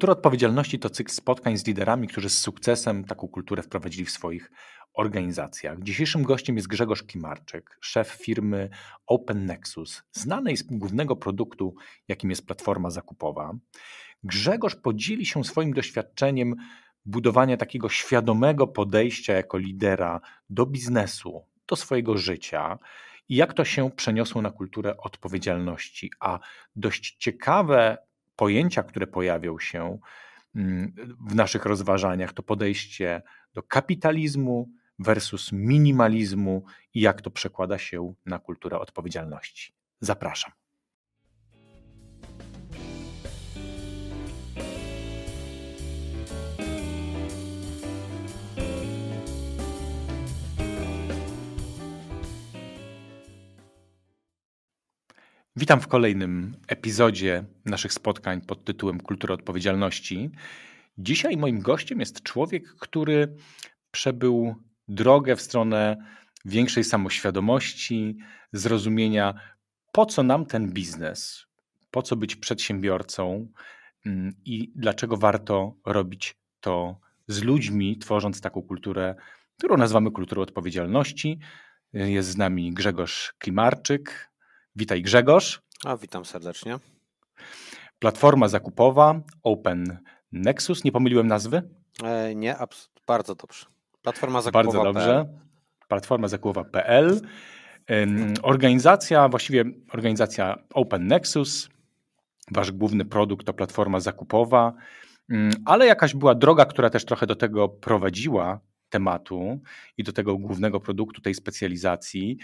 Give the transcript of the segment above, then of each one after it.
Kultura odpowiedzialności to cykl spotkań z liderami, którzy z sukcesem taką kulturę wprowadzili w swoich organizacjach. Dzisiejszym gościem jest Grzegorz Klimarczyk, szef firmy Open Nexus, znanej z głównego produktu, jakim jest platforma zakupowa. Grzegorz podzieli się swoim doświadczeniem budowania takiego świadomego podejścia jako lidera do biznesu, do swojego życia i jak to się przeniosło na kulturę odpowiedzialności. A dość ciekawe pojęcia, które pojawią się mm, w naszych rozważaniach, to podejście do kapitalizmu versus minimalizmu i jak to przekłada się na kulturę odpowiedzialności. Zapraszam. Witam w kolejnym epizodzie naszych spotkań pod tytułem Kultura Odpowiedzialności. Dzisiaj moim gościem jest człowiek, który przebył drogę w stronę większej samoświadomości, zrozumienia, po co nam ten biznes, po co być przedsiębiorcą mm, i dlaczego warto robić to z ludźmi, tworząc taką kulturę, którą nazywamy kulturą odpowiedzialności. Jest z nami Grzegorz Klimarczyk, Witaj Grzegorz. A, witam serdecznie. Platforma zakupowa Open Nexus. Nie pomyliłem nazwy? E, nie, bardzo dobrze. Platforma zakupowa. Bardzo dobrze. Platforma zakupowa.pl. Organizacja, właściwie organizacja Open Nexus. Wasz główny produkt to platforma zakupowa, ale jakaś była droga, która też trochę do tego prowadziła tematu i do tego głównego produktu, tej specjalizacji.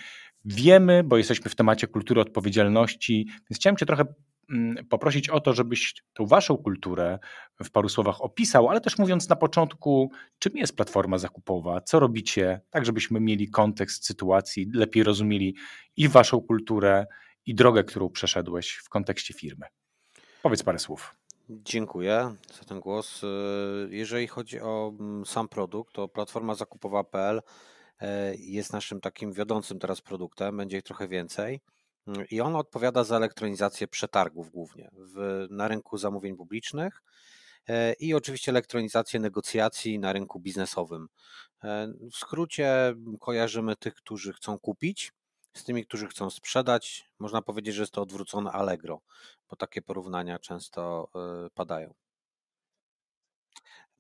Wiemy, bo jesteśmy w temacie kultury odpowiedzialności, więc chciałem Cię trochę mm, poprosić o to, żebyś tą Waszą kulturę w paru słowach opisał, ale też mówiąc na początku, czym jest platforma zakupowa, co robicie, tak żebyśmy mieli kontekst sytuacji, lepiej rozumieli i Waszą kulturę, i drogę, którą przeszedłeś w kontekście firmy. Powiedz parę słów. Dziękuję za ten głos. Jeżeli chodzi o mm, sam produkt, to platforma zakupowa.pl jest naszym takim wiodącym teraz produktem, będzie ich trochę więcej. Mm, I on odpowiada za elektronizację przetargów głównie w, na rynku zamówień publicznych e, i oczywiście elektronizację negocjacji na rynku biznesowym. E, w skrócie kojarzymy tych, którzy chcą kupić, z tymi, którzy chcą sprzedać. Można powiedzieć, że jest to odwrócone Allegro, bo takie porównania często padają.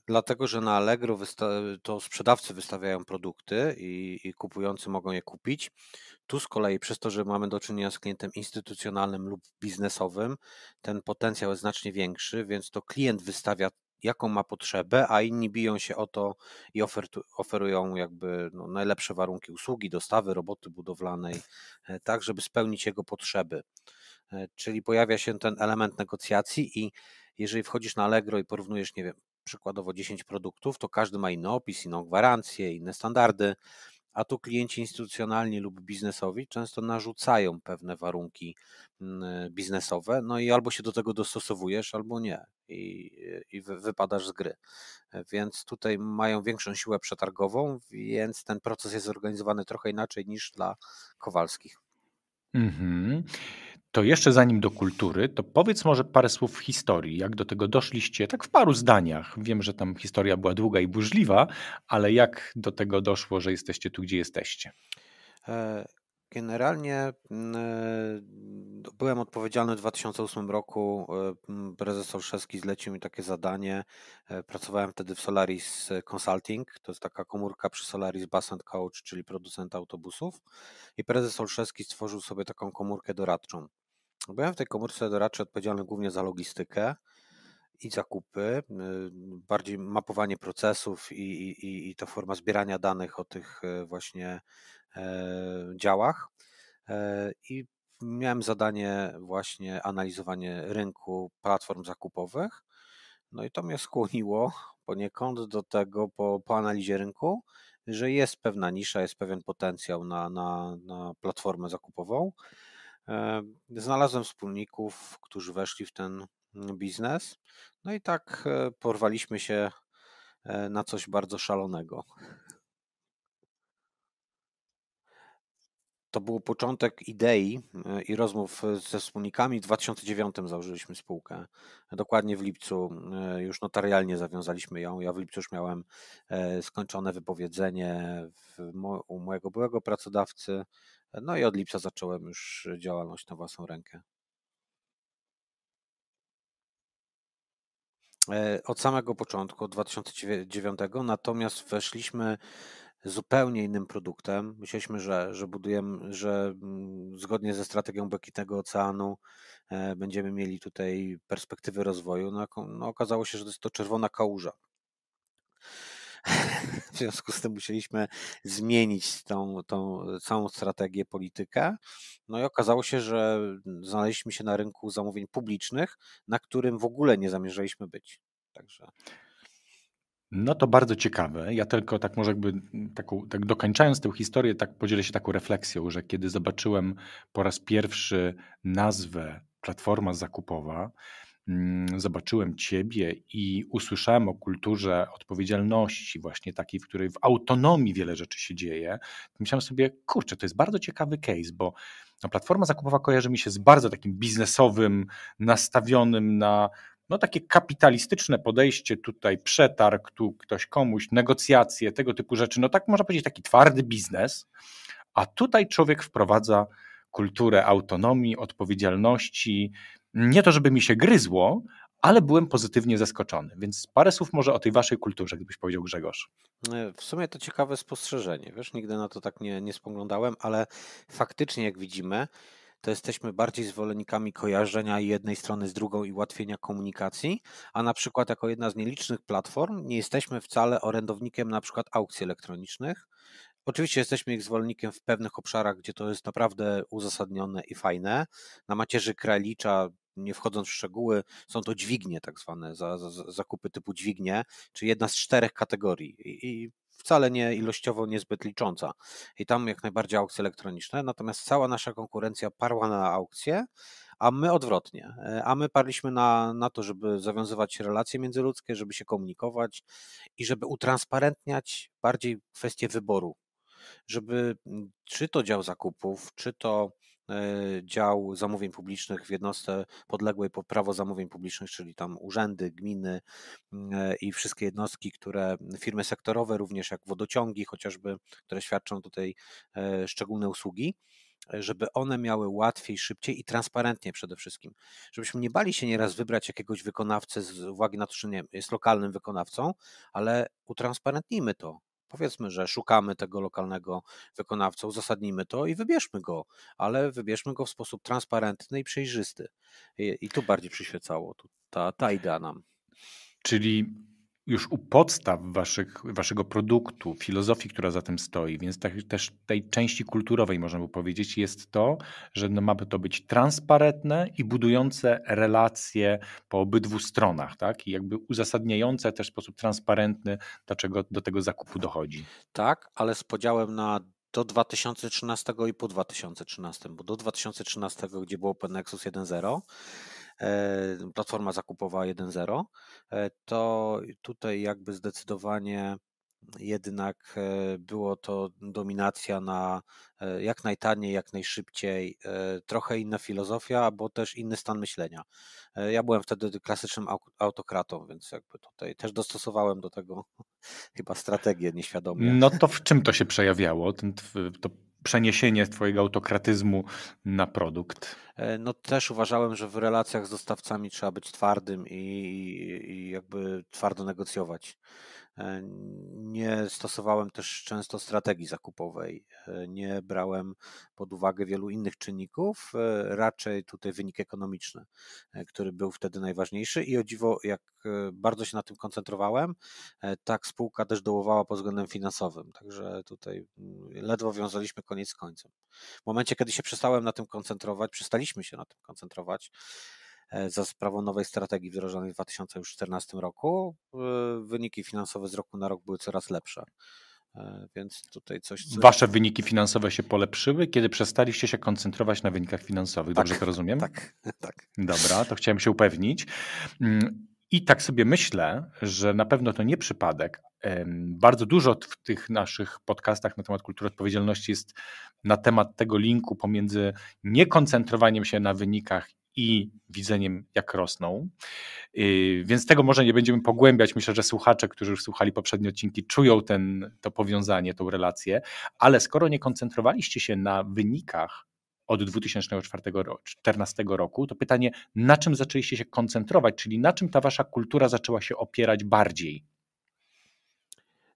Dlatego, że na Allegro to sprzedawcy wystawiają produkty i, i kupujący mogą je kupić. Tu z kolei, przez to, że mamy do czynienia z klientem instytucjonalnym lub biznesowym, ten potencjał jest znacznie większy, więc to klient wystawia jaką ma potrzebę, a inni biją się o to i ofertu, oferują jakby no, najlepsze warunki usługi, dostawy, roboty budowlanej, e, tak żeby spełnić jego potrzeby. E, czyli pojawia się ten element negocjacji i jeżeli wchodzisz na Allegro i porównujesz, nie wiem, przykładowo 10 produktów, to każdy ma inny opis, inną gwarancję, inne standardy, a tu klienci instytucjonalni lub biznesowi często narzucają pewne warunki mm, biznesowe, no i albo się do tego dostosowujesz, albo nie i, i wypadasz z gry. Więc tutaj mają większą siłę przetargową, więc ten proces jest zorganizowany trochę inaczej niż dla Kowalskich. Mhm to jeszcze zanim do kultury, to powiedz może parę słów historii, jak do tego doszliście, tak w paru zdaniach. Wiem, że tam historia była długa i burzliwa, ale jak do tego doszło, że jesteście tu, gdzie jesteście? E, generalnie mm, e, byłem odpowiedzialny w 2008 roku. E, prezes Olszewski zlecił mi takie zadanie. Pracowałem wtedy w Solaris Consulting. To jest taka komórka przy Solaris Bus Coach, czyli producent autobusów. I prezes Olszewski stworzył sobie taką komórkę doradczą. Byłem w tej komórce doradczej odpowiedzialny głównie za logistykę i zakupy, y, bardziej mapowanie procesów i, i, i ta forma zbierania danych o tych y, właśnie e, działach. E, I miałem zadanie właśnie analizowanie rynku platform zakupowych. No i to mnie skłoniło poniekąd do tego po, po analizie rynku, że jest pewna nisza, jest pewien potencjał na, na, na platformę zakupową. Znalazłem wspólników, którzy weszli w ten biznes. No i tak e, porwaliśmy się e, na coś bardzo szalonego. to był początek idei e, i rozmów ze wspólnikami. W 2009 założyliśmy spółkę. Dokładnie w lipcu już notarialnie zawiązaliśmy ją. Ja w lipcu już miałem skończone wypowiedzenie u mojego byłego pracodawcy. No i od lipca zacząłem już działalność na własną rękę. Od samego początku, od 2009, natomiast weszliśmy zupełnie innym produktem. Myśleliśmy, że, że budujemy, że mm, zgodnie ze strategią Błękitnego Oceanu e, będziemy mieli tutaj perspektywy rozwoju. No, no okazało się, że to jest to czerwona kałuża. W związku z tym musieliśmy zmienić tą, tą całą strategię, politykę. No i okazało się, że znaleźliśmy się na rynku zamówień publicznych, na którym w ogóle nie zamierzaliśmy być. Także. No to bardzo ciekawe. Ja tylko tak może jakby taką, tak dokończając tę historię, tak podzielę się taką refleksją, że kiedy zobaczyłem po raz pierwszy nazwę Platforma Zakupowa, mm, zobaczyłem Ciebie i usłyszałem o kulturze odpowiedzialności, właśnie takiej, w której w autonomii wiele rzeczy się dzieje, myślałem sobie, kurczę, to jest bardzo ciekawy case, bo no, Platforma Zakupowa kojarzy mi się z bardzo takim biznesowym, nastawionym na no takie kapitalistyczne podejście, tutaj przetarg, tu ktoś komuś, negocjacje, tego typu rzeczy, no tak można powiedzieć taki twardy biznes, a tutaj człowiek wprowadza kulturę autonomii, odpowiedzialności, nie to żeby mi się gryzło, ale byłem pozytywnie zaskoczony, więc parę słów może o tej waszej kulturze, gdybyś powiedział Grzegorz. E, w sumie to ciekawe spostrzeżenie, wiesz, nigdy na to tak nie, nie spoglądałem, ale faktycznie jak widzimy, to jesteśmy bardziej zwolennikami kojarzenia jednej strony z drugą i ułatwienia komunikacji, a na przykład jako jedna z nielicznych platform nie jesteśmy wcale orędownikiem na przykład aukcji elektronicznych. Oczywiście jesteśmy ich zwolennikiem w pewnych obszarach, gdzie to jest naprawdę uzasadnione i fajne. Na macierzy Kralicza nie wchodząc w szczegóły, są to dźwignie tak zwane, za, za, zakupy typu dźwignie, czy jedna z czterech kategorii. I, i wcale nie ilościowo niezbyt licząca. I tam jak najbardziej aukcje elektroniczne, natomiast cała nasza konkurencja parła na aukcje, a my odwrotnie. E, a my parliśmy na, na to, żeby zawiązywać relacje międzyludzkie, żeby się komunikować i żeby utransparentniać bardziej kwestie wyboru. Żeby czy to dział zakupów, czy to dział zamówień publicznych w jednostce podległej pod prawo zamówień publicznych, czyli tam urzędy, gminy e, i wszystkie jednostki, które firmy sektorowe, również jak wodociągi chociażby, które świadczą tutaj e, szczególne usługi żeby one miały łatwiej, szybciej i transparentnie przede wszystkim. Żebyśmy nie bali się nieraz wybrać jakiegoś wykonawcę z uwagi na to, że nie jest lokalnym wykonawcą, ale utransparentnijmy to. Powiedzmy, że szukamy tego lokalnego wykonawcę, uzasadnijmy to i wybierzmy go, ale wybierzmy go w sposób transparentny i przejrzysty. I, i tu bardziej przyświecało ta, ta idea nam. Czyli już u podstaw waszych, waszego produktu, filozofii, która za tym stoi, więc tak, też tej części kulturowej można by powiedzieć, jest to, że no ma to być transparentne i budujące relacje po obydwu stronach, tak? I jakby uzasadniające też w sposób transparentny, dlaczego do tego zakupu dochodzi. Tak, ale z podziałem na do 2013 i po 2013, bo do 2013, gdzie było Open Nexus 1.0, E, platforma zakupowa 1.0, e, to tutaj jakby zdecydowanie jednak e, było to dominacja na jak najtaniej, jak najszybciej, trochę inna filozofia, bo też inny stan myślenia. Ja byłem wtedy klasycznym autokratą, więc jakby tutaj też dostosowałem do tego chyba strategię nieświadomie. No to w czym to się przejawiało? Ten, to przeniesienie twojego autokratyzmu na produkt? E, no też uważałem, że w relacjach z dostawcami trzeba być twardym i, i jakby twardo negocjować. E, nie stosowałem też często strategii zakupowej, e, nie brałem pod uwagę wielu innych czynników, e, raczej tutaj wynik ekonomiczny, który był wtedy najważniejszy. I o dziwo, jak bardzo się na tym koncentrowałem, tak spółka też dołowała pod względem finansowym, także tutaj mm, ledwo wiązaliśmy koniec z końcem. W momencie, kiedy się przestałem na tym koncentrować, przestaliśmy się na tym koncentrować, za sprawą nowej strategii wdrożonej w 2014 roku. E, wyniki finansowe z roku na rok były coraz lepsze. E, więc tutaj coś. Co... Wasze wyniki finansowe się polepszyły, kiedy przestaliście się koncentrować na wynikach finansowych. Dobrze tak, to rozumiem? Tak, tak. Dobra, to chciałem się upewnić. Mm, I tak sobie myślę, że na pewno to nie przypadek. Bardzo dużo w tych naszych podcastach na temat kultury odpowiedzialności jest na temat tego linku pomiędzy niekoncentrowaniem się na wynikach i widzeniem, jak rosną. Y, więc tego może nie będziemy pogłębiać. Myślę, że słuchacze, którzy już słuchali poprzednie odcinki, czują ten, to powiązanie, tą relację, ale skoro nie koncentrowaliście się na wynikach od 2014 roku, to pytanie, na czym zaczęliście się koncentrować, czyli na czym ta wasza kultura zaczęła się opierać bardziej?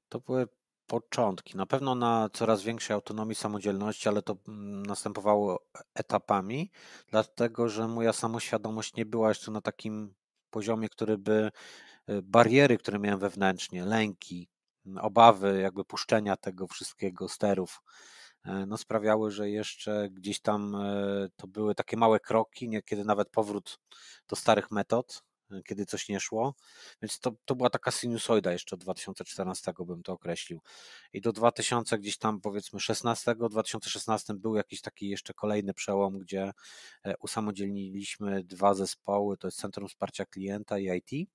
To były początki. Na pewno na coraz większej autonomii, samodzielności, ale to mm, następowało etapami, dlatego że moja samoświadomość nie była jeszcze na takim poziomie, który by y, bariery, które miałem wewnętrznie, lęki, obawy jakby puszczenia tego wszystkiego, sterów, e, no sprawiały, że jeszcze gdzieś tam e, to były takie małe kroki, niekiedy nawet powrót do starych metod, kiedy coś nie szło. Więc to, to była taka sinusoida jeszcze od 2014 bym to określił. I do 2000 gdzieś tam powiedzmy 16, 2016 był jakiś taki jeszcze kolejny przełom, gdzie e, usamodzielniliśmy dwa zespoły, to jest Centrum Wsparcia Klienta i IT.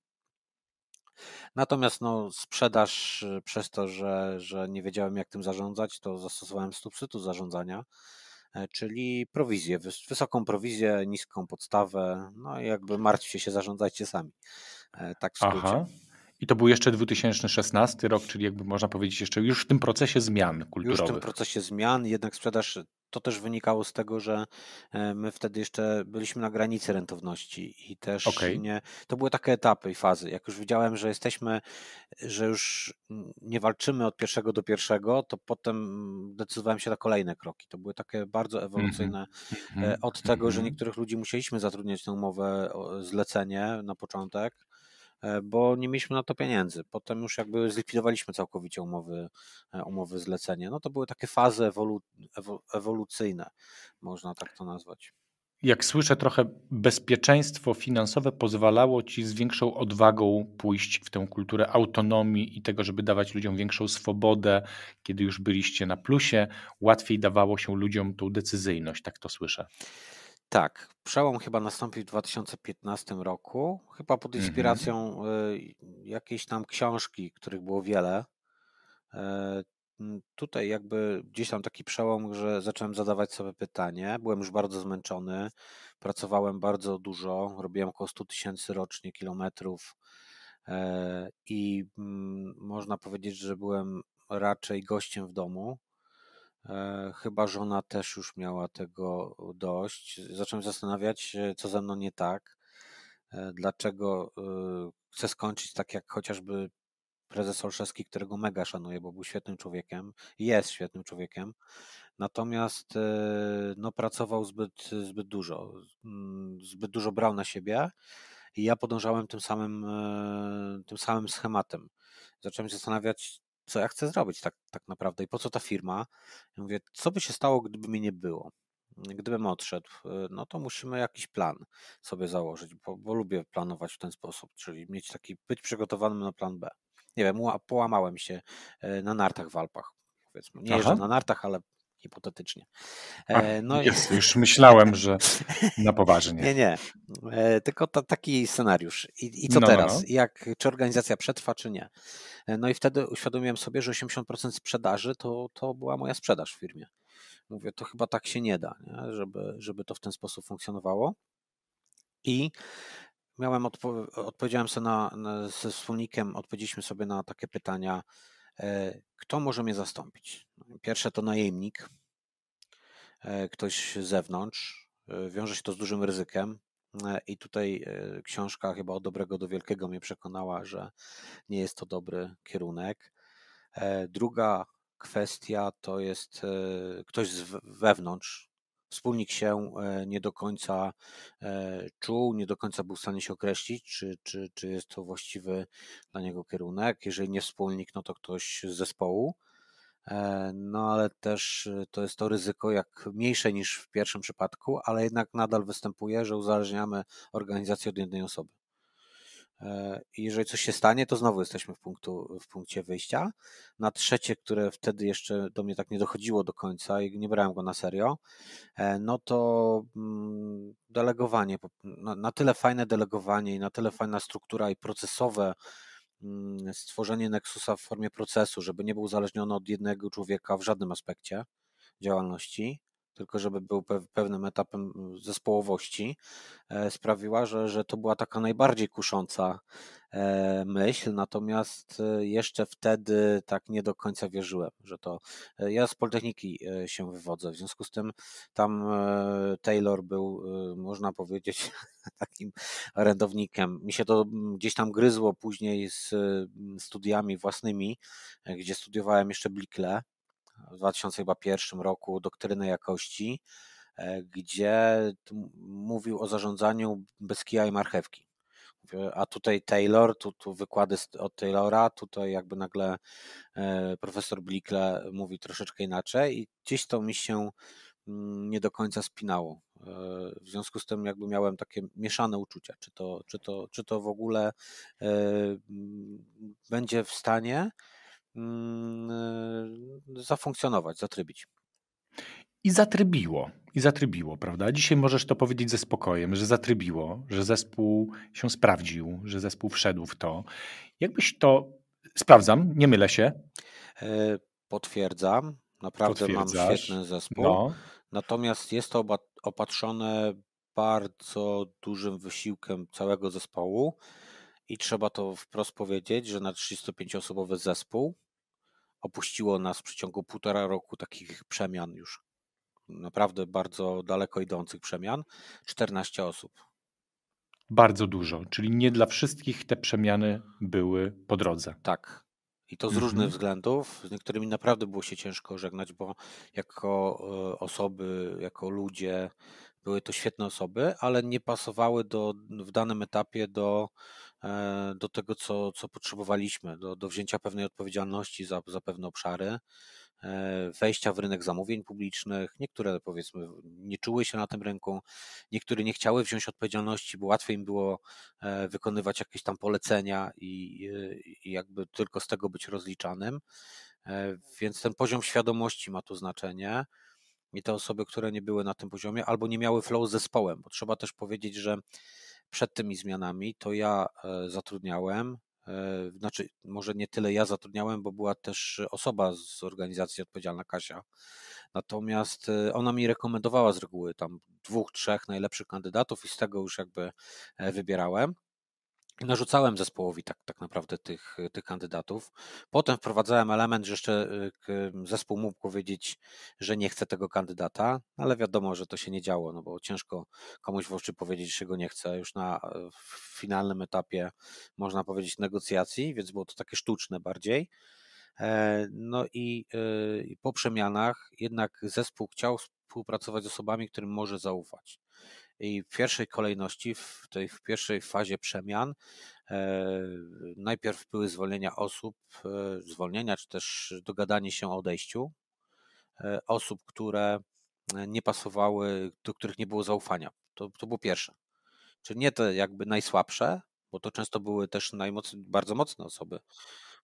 Natomiast no, sprzedaż e, przez to, że, że nie wiedziałem jak tym zarządzać, to zastosowałem substytut zarządzania czyli prowizję, wysoką prowizję, niską podstawę, no i jakby martwcie się, zarządzajcie sami. E, tak w skrócie. Aha. I to był jeszcze 2016 rok, czyli jakby można powiedzieć jeszcze już w tym procesie zmian kulturowych. Już w tym procesie zmian, jednak sprzedaż to też wynikało z tego, że e, my wtedy jeszcze byliśmy na granicy rentowności i też okay. nie, to były takie etapy i fazy. Jak już widziałem, że jesteśmy, że już nie walczymy od pierwszego do pierwszego, to potem decydowałem się na kolejne kroki. To były takie bardzo ewolucyjne mm -hmm. od tego, że mhm. niektórych ludzi musieliśmy zatrudniać na umowę zlecenie na początek, bo nie mieliśmy na to pieniędzy. Potem już jakby zlikwidowaliśmy całkowicie umowy, e, umowy zlecenia. No to były takie fazy ewolu, ewolucyjne, można tak to nazwać. Jak słyszę, trochę bezpieczeństwo finansowe pozwalało ci z większą odwagą pójść w tę kulturę autonomii i tego, żeby dawać ludziom większą swobodę, kiedy już byliście na plusie, łatwiej dawało się ludziom tą decyzyjność, tak to słyszę. Tak, przełom chyba nastąpił w 2015 roku, chyba pod mhm. inspiracją y, jakiejś tam książki, których było wiele. E, tutaj jakby gdzieś tam taki przełom, że zacząłem zadawać sobie pytanie. Byłem już bardzo zmęczony, pracowałem bardzo dużo, robiłem około 100 tysięcy rocznie kilometrów e, i można powiedzieć, że byłem raczej gościem w domu. E, chyba żona też już miała tego dość. Zacząłem zastanawiać, e, co ze mną nie tak, e, dlaczego chcę skończyć tak jak chociażby prezes Olszewski, którego mega szanuję, bo był świetnym człowiekiem, jest świetnym człowiekiem, natomiast no, pracował zbyt, zbyt dużo, mm, zbyt dużo brał na siebie i ja podążałem tym samym, tym samym schematem. Zacząłem się zastanawiać, co ja chcę zrobić tak, tak naprawdę i po co ta firma. Ja mówię, co by się stało, gdyby mnie nie było? Gdybym odszedł, y, no to musimy jakiś plan sobie założyć, bo, bo lubię planować w ten sposób, czyli mieć taki, być przygotowanym na plan B. Nie wiem, połamałem się y, na nartach w Alpach, powiedzmy. Nie jeżdżę na nartach, ale hipotetycznie. E, no jest, i... Już myślałem, że na poważnie. Nie, nie. E, tylko to, taki scenariusz. I, i co no, no teraz? No. Jak, czy organizacja przetrwa, czy nie? E, no i wtedy uświadomiłem sobie, że 80% sprzedaży to, to była moja sprzedaż w firmie. Mówię, to chyba tak się nie da, nie? Żeby, żeby to w ten sposób funkcjonowało. I miałem odpo- odpowiedziałem sobie na, na, ze wspólnikiem, odpowiedzieliśmy sobie na takie pytania, kto może mnie zastąpić? Pierwsze to najemnik, e, ktoś z zewnątrz. E, wiąże się to z dużym ryzykiem. I tutaj książka chyba od dobrego do wielkiego mnie przekonała, że nie jest to dobry kierunek. Druga kwestia to jest ktoś z wewnątrz, Wspólnik się e, nie do końca e, czuł, nie do końca był w stanie się określić, czy, czy, czy jest to właściwy dla niego kierunek. Jeżeli nie wspólnik, no to ktoś z zespołu. E, no ale też to jest to ryzyko jak mniejsze niż w pierwszym przypadku, ale jednak nadal występuje, że uzależniamy organizację od jednej osoby. E, I jeżeli coś się stanie, to znowu jesteśmy w, punktu, w punkcie wyjścia. Na trzecie, które wtedy jeszcze do mnie tak nie dochodziło do końca i nie brałem go na serio, e, no to mm, delegowanie. Na tyle fajne delegowanie i na tyle fajna struktura i procesowe mm, stworzenie Nexusa w formie procesu, żeby nie był uzależniony od jednego człowieka w żadnym aspekcie działalności, tylko żeby był pewnym etapem zespołowości, e, sprawiła, że, że to była taka najbardziej kusząca e, myśl, natomiast e, jeszcze wtedy tak nie do końca wierzyłem, że to. Ja z Politechniki się wywodzę, w związku z tym tam Taylor był, można powiedzieć, takim orędownikiem. Mi się to gdzieś tam gryzło później z studiami własnymi, gdzie studiowałem jeszcze Blikle w 2001 roku doktrynę jakości, e, gdzie mówił o zarządzaniu bez kija i marchewki. A tutaj Taylor, tu, tu wykłady od Taylora, tutaj jakby nagle e, profesor Blickle mówi troszeczkę inaczej i gdzieś to mi się mm, nie do końca spinało. E, w związku z tym jakby miałem takie mieszane uczucia, czy to, czy to, czy to w ogóle będzie w stanie zafunkcjonować, zatrybić. I zatrybiło, i zatrybiło, prawda? Dzisiaj możesz to powiedzieć ze spokojem, że zatrybiło, że zespół się sprawdził, że zespół wszedł w to. Jakbyś to, sprawdzam, nie mylę się. E, potwierdzam, naprawdę mam świetny zespół. No. Natomiast jest to opatrzone bardzo dużym wysiłkiem całego zespołu i trzeba to wprost powiedzieć, że na 35-osobowy zespół opuściło nas w przeciągu półtora roku takich przemian już. Naprawdę bardzo daleko idących przemian. 14 osób. Bardzo dużo, czyli nie dla wszystkich te przemiany były po drodze. Tak. I to z mhm. różnych względów. Z niektórymi naprawdę było się ciężko żegnać, bo jako e, osoby, jako ludzie były to świetne osoby, ale nie pasowały do, w danym etapie do, do tego, co, co potrzebowaliśmy, do, do wzięcia pewnej odpowiedzialności za, za pewne obszary, e, wejścia w rynek zamówień publicznych. Niektóre powiedzmy nie czuły się na tym rynku, niektóre nie chciały wziąć odpowiedzialności, bo łatwiej im było e, wykonywać jakieś tam polecenia i, i jakby tylko z tego być rozliczanym. Więc ten poziom świadomości ma tu znaczenie. I te osoby, które nie były na tym poziomie, albo nie miały flow z zespołem, bo trzeba też powiedzieć, że przed tymi zmianami to ja e, zatrudniałem, e, znaczy może nie tyle ja zatrudniałem, bo była też osoba z organizacji odpowiedzialna, Kasia. Natomiast e, ona mi rekomendowała z reguły tam dwóch, trzech najlepszych kandydatów i z tego już jakby wybierałem. Narzucałem zespołowi tak, tak naprawdę tych, tych kandydatów. Potem wprowadzałem element, że jeszcze y, zespół mógł powiedzieć, że nie chce tego kandydata, ale wiadomo, że to się nie działo, no bo ciężko komuś w oczy powiedzieć, że go nie chce. Już na finalnym etapie, można powiedzieć, negocjacji, więc było to takie sztuczne bardziej. E, no i y, po przemianach jednak zespół chciał współpracować z osobami, którym może zaufać. I w pierwszej kolejności, w tej w pierwszej fazie przemian, e, najpierw były zwolnienia osób, e, zwolnienia czy też dogadanie się o odejściu e, osób, które nie pasowały, do których nie było zaufania. To, to było pierwsze. Czyli nie te jakby najsłabsze, bo to często były też bardzo mocne osoby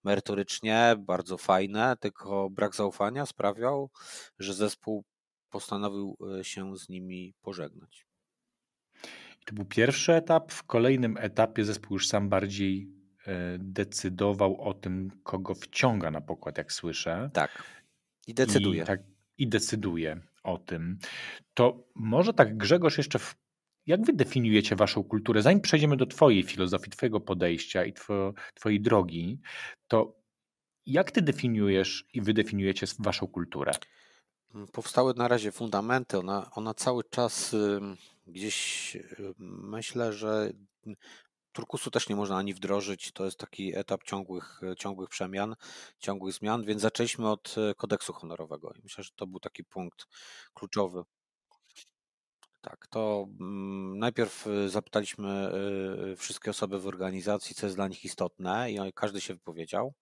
merytorycznie, bardzo fajne, tylko brak zaufania sprawiał, że zespół postanowił się z nimi pożegnać. To był pierwszy etap. W kolejnym etapie zespół już sam bardziej e, decydował o tym, kogo wciąga na pokład, jak słyszę. Tak. I decyduje. I, tak, i decyduje o tym. To może tak, Grzegorz, jeszcze w, jak wy definiujecie waszą kulturę? Zanim przejdziemy do twojej filozofii, twojego podejścia i two, twojej drogi, to jak ty definiujesz i wy definiujecie waszą kulturę? Powstały na razie fundamenty. Ona, ona cały czas gdzieś myślę, że turkusu też nie można ani wdrożyć. To jest taki etap ciągłych, ciągłych przemian, ciągłych zmian, więc zaczęliśmy od e, kodeksu honorowego. I myślę, że to był taki punkt kluczowy. Tak, to mm, najpierw e, zapytaliśmy wszystkie osoby w organizacji, co jest dla nich istotne, i każdy się wypowiedział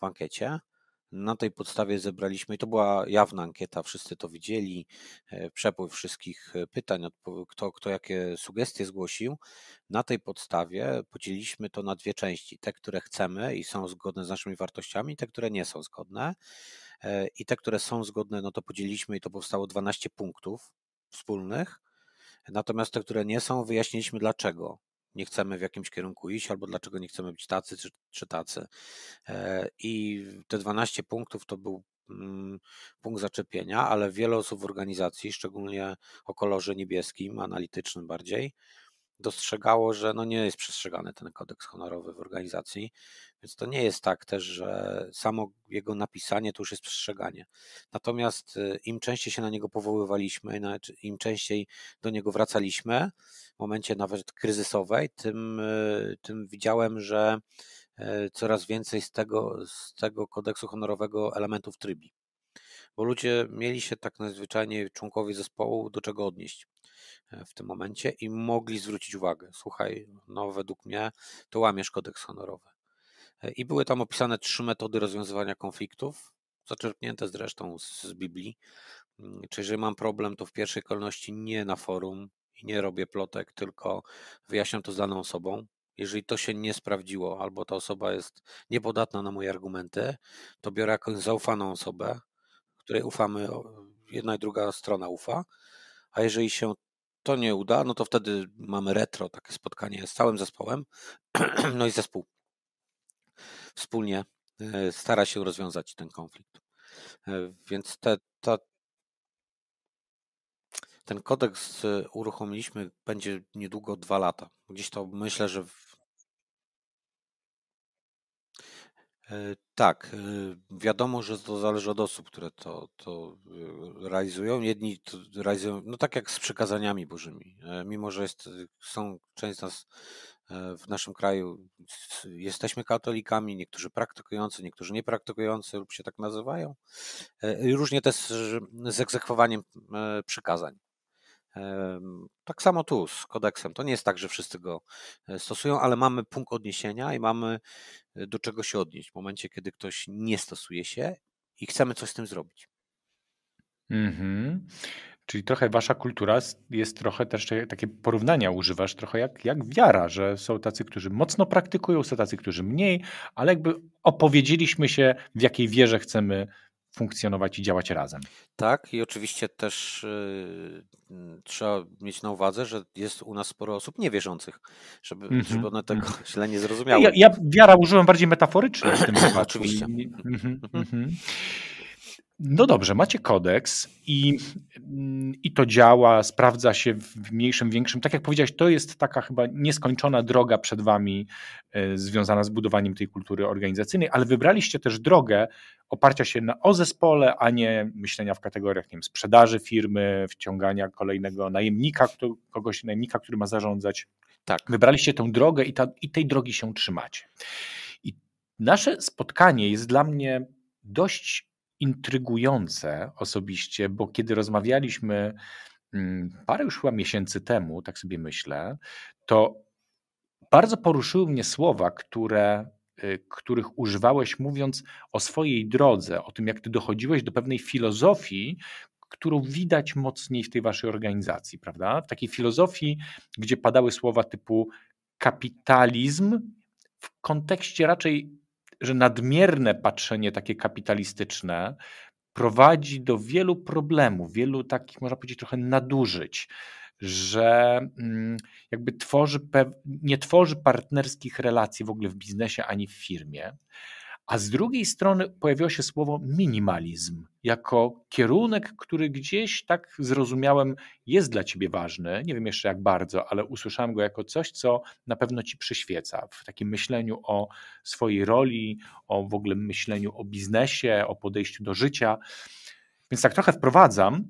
w ankiecie. Na tej podstawie zebraliśmy, i to była jawna ankieta, wszyscy to widzieli, e, przepływ wszystkich e, pytań, kto, kto jakie sugestie zgłosił. Na tej podstawie podzieliliśmy to na dwie części: te, które chcemy i są zgodne z naszymi wartościami, te, które nie są zgodne. E, I te, które są zgodne, no to podzieliliśmy i to powstało 12 punktów wspólnych. Natomiast te, które nie są, wyjaśniliśmy dlaczego nie chcemy w jakimś kierunku iść, albo dlaczego nie chcemy być tacy czy, czy tacy. E, I te 12 punktów to był mm, punkt zaczepienia, ale wiele osób w organizacji, szczególnie o kolorze niebieskim, analitycznym bardziej, dostrzegało, że no nie jest przestrzegany ten kodeks honorowy w organizacji, więc to nie jest tak też, że samo jego napisanie to już jest przestrzeganie. Natomiast y, im częściej się na niego powoływaliśmy, im częściej do niego wracaliśmy, w momencie nawet kryzysowej, tym, y, tym widziałem, że y, coraz więcej z tego, z tego kodeksu honorowego elementów trybi. Bo ludzie mieli się tak najzwyczajniej członkowie zespołu do czego odnieść. W tym momencie i mogli zwrócić uwagę. Słuchaj, no według mnie to łamiesz kodeks honorowy. E, I były tam opisane trzy metody rozwiązywania konfliktów, zaczerpnięte zresztą z Biblii. Mm, Czyli jeżeli mam problem, to w pierwszej kolejności nie na forum i nie robię plotek, tylko wyjaśniam to z daną osobą. Jeżeli to się nie sprawdziło, albo ta osoba jest niepodatna na moje argumenty, to biorę jakąś zaufaną osobę, której ufamy, jedna i druga strona ufa. A jeżeli się to nie uda, no to wtedy mamy retro, takie spotkanie z całym zespołem. No i zespół wspólnie e, stara się rozwiązać ten konflikt. E, więc te, ten kodeks e, uruchomiliśmy, będzie niedługo dwa lata. Gdzieś to myślę, że w, E, tak, e, wiadomo, że to zależy od osób, które to, to e, realizują. Jedni to realizują, no tak jak z przykazaniami bożymi. Mimo, że jest, są część z nas w naszym kraju, jesteśmy katolikami, niektórzy praktykujący, niektórzy niepraktykujący lub się tak nazywają. Różnie też z egzekwowaniem przykazań. Tak samo tu z kodeksem. To nie jest tak, że wszyscy go e, stosują, ale mamy punkt odniesienia i mamy e, do czego się odnieść w momencie, kiedy ktoś nie stosuje się i chcemy coś z tym zrobić. Mhm. Czyli trochę wasza kultura jest trochę też takie porównania używasz, trochę jak, jak wiara, że są tacy, którzy mocno praktykują, są tacy, którzy mniej, ale jakby opowiedzieliśmy się, w jakiej wierze chcemy funkcjonować i działać razem. Tak, i oczywiście też yy, trzeba mieć na uwadze, że jest u nas sporo osób niewierzących, żeby, mm -hmm. żeby one tego mm -hmm. źle nie zrozumiały. Ja, ja wiara użyłem bardziej metaforycznie w tym wypadku. Oczywiście. Mm -hmm. No dobrze, macie kodeks i, i to działa, sprawdza się w mniejszym, większym. Tak jak powiedziałeś, to jest taka chyba nieskończona droga przed wami y, związana z budowaniem tej kultury organizacyjnej, ale wybraliście też drogę oparcia się na o zespole, a nie myślenia w kategoriach nie wiem, sprzedaży firmy, wciągania kolejnego najemnika, kto, kogoś najemnika, który ma zarządzać. Tak. Wybraliście tę drogę i, ta, i tej drogi się trzymacie. I nasze spotkanie jest dla mnie dość intrygujące osobiście, bo kiedy rozmawialiśmy mm, parę już chyba miesięcy temu, tak sobie myślę, to bardzo poruszyły mnie słowa, które, y, których używałeś, mówiąc o swojej drodze, o tym, jak ty dochodziłeś do pewnej filozofii, którą widać mocniej w tej waszej organizacji, prawda? W takiej filozofii, gdzie padały słowa typu kapitalizm w kontekście raczej że nadmierne patrzenie takie kapitalistyczne prowadzi do wielu problemów, wielu takich, można powiedzieć, trochę nadużyć, że mm, jakby tworzy, nie tworzy partnerskich relacji w ogóle w biznesie ani w firmie, a z drugiej strony pojawiło się słowo minimalizm jako kierunek, który gdzieś tak zrozumiałem jest dla ciebie ważny. Nie wiem jeszcze jak bardzo, ale usłyszałem go jako coś, co na pewno ci przyświeca w takim myśleniu o swojej roli, o w ogóle myśleniu o biznesie, o podejściu do życia. Więc tak trochę wprowadzam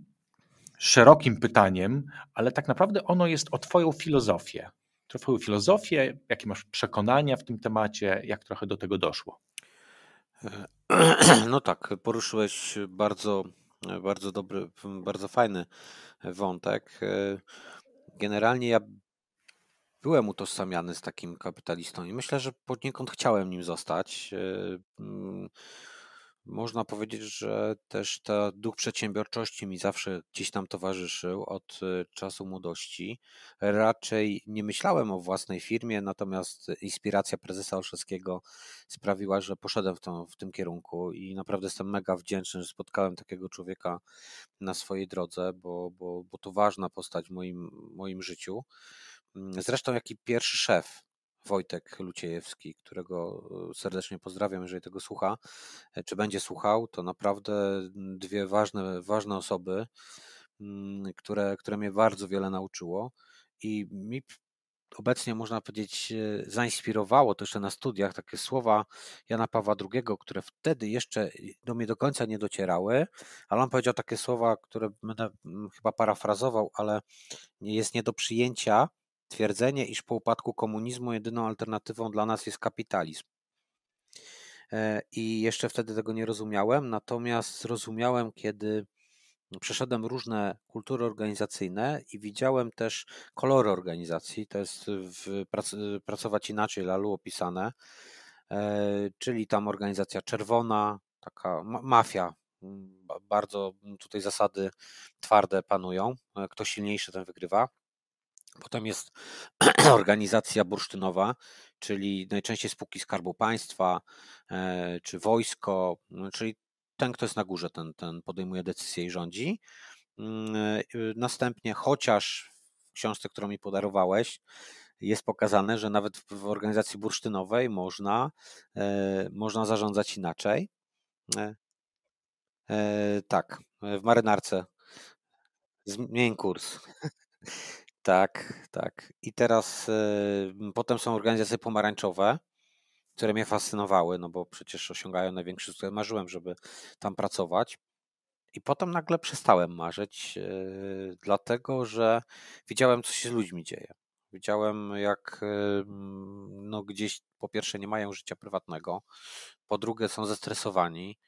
szerokim pytaniem, ale tak naprawdę ono jest o Twoją filozofię. Twoją filozofię, jakie masz przekonania w tym temacie, jak trochę do tego doszło. No tak, poruszyłeś bardzo, bardzo dobry, bardzo fajny wątek. Generalnie ja byłem utożsamiany z takim kapitalistą i myślę, że poniekąd chciałem nim zostać. Można powiedzieć, że też ten duch przedsiębiorczości mi zawsze gdzieś tam towarzyszył od y, czasu młodości. Raczej nie myślałem o własnej firmie, natomiast inspiracja prezesa Olszewskiego sprawiła, że poszedłem w, w tym kierunku i naprawdę jestem mega wdzięczny, że spotkałem takiego człowieka na swojej drodze, bo, bo, bo to ważna postać w moim, moim życiu. Mm, zresztą, jaki pierwszy szef Wojtek Luciejewski, którego e, serdecznie pozdrawiam, jeżeli tego słucha, e, czy będzie słuchał, to naprawdę dwie ważne, ważne osoby, mm, które, które mnie bardzo wiele nauczyło i mi obecnie można powiedzieć e, zainspirowało to jeszcze na studiach takie słowa Jana Pawła II, które wtedy jeszcze do mnie do końca nie docierały, ale on powiedział takie słowa, które będę mm, chyba parafrazował, ale jest nie do przyjęcia, twierdzenie, iż po upadku komunizmu jedyną alternatywą dla nas jest kapitalizm. E, I jeszcze wtedy tego nie rozumiałem, natomiast zrozumiałem, kiedy przeszedłem różne kultury organizacyjne i widziałem też kolory organizacji. To jest w Pracować Inaczej Lalu opisane, e, czyli tam organizacja czerwona, taka mafia. Bardzo tutaj zasady twarde panują. E, kto silniejszy, ten wygrywa. Potem jest organizacja bursztynowa, czyli najczęściej spółki Skarbu Państwa e, czy wojsko, no, czyli ten, kto jest na górze, ten, ten podejmuje decyzje i rządzi. Mm, e, następnie, chociaż w książce, którą mi podarowałeś, jest pokazane, że nawet w organizacji bursztynowej można, e, można zarządzać inaczej. Tak, w marynarce. Zmień kurs. Tak, tak. I teraz y, potem są organizacje pomarańczowe, które mnie fascynowały, no bo przecież osiągają największy sukces. Marzyłem, żeby tam pracować. I potem nagle przestałem marzyć, y, dlatego że widziałem, co się z ludźmi dzieje. Widziałem, jak y, no, gdzieś po pierwsze nie mają życia prywatnego, po drugie są zestresowani,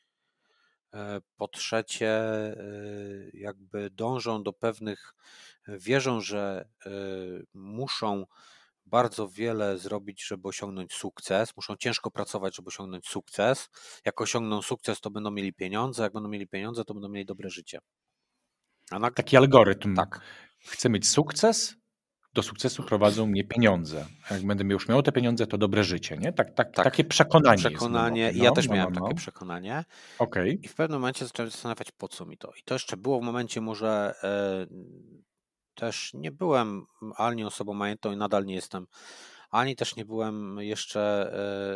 po trzecie jakby dążą do pewnych wierzą, że e, muszą bardzo wiele zrobić, żeby osiągnąć sukces, muszą ciężko pracować, żeby osiągnąć sukces. Jak osiągną sukces, to będą mieli pieniądze, jak będą mieli pieniądze, to będą mieli dobre życie. Na... Taki algorytm. Tak. Chcę mieć sukces, do sukcesu prowadzą mnie pieniądze. Jak będę już miał te pieniądze, to dobre życie, nie? Tak, tak, tak. Takie przekonanie. Przekonanie. No, ja też no, miałem no, no. takie przekonanie. Okay. I w pewnym momencie zacząłem zastanawiać, po co mi to. I to jeszcze było w momencie może e, też nie byłem ani osobą majątną i nadal nie jestem ani też nie byłem jeszcze,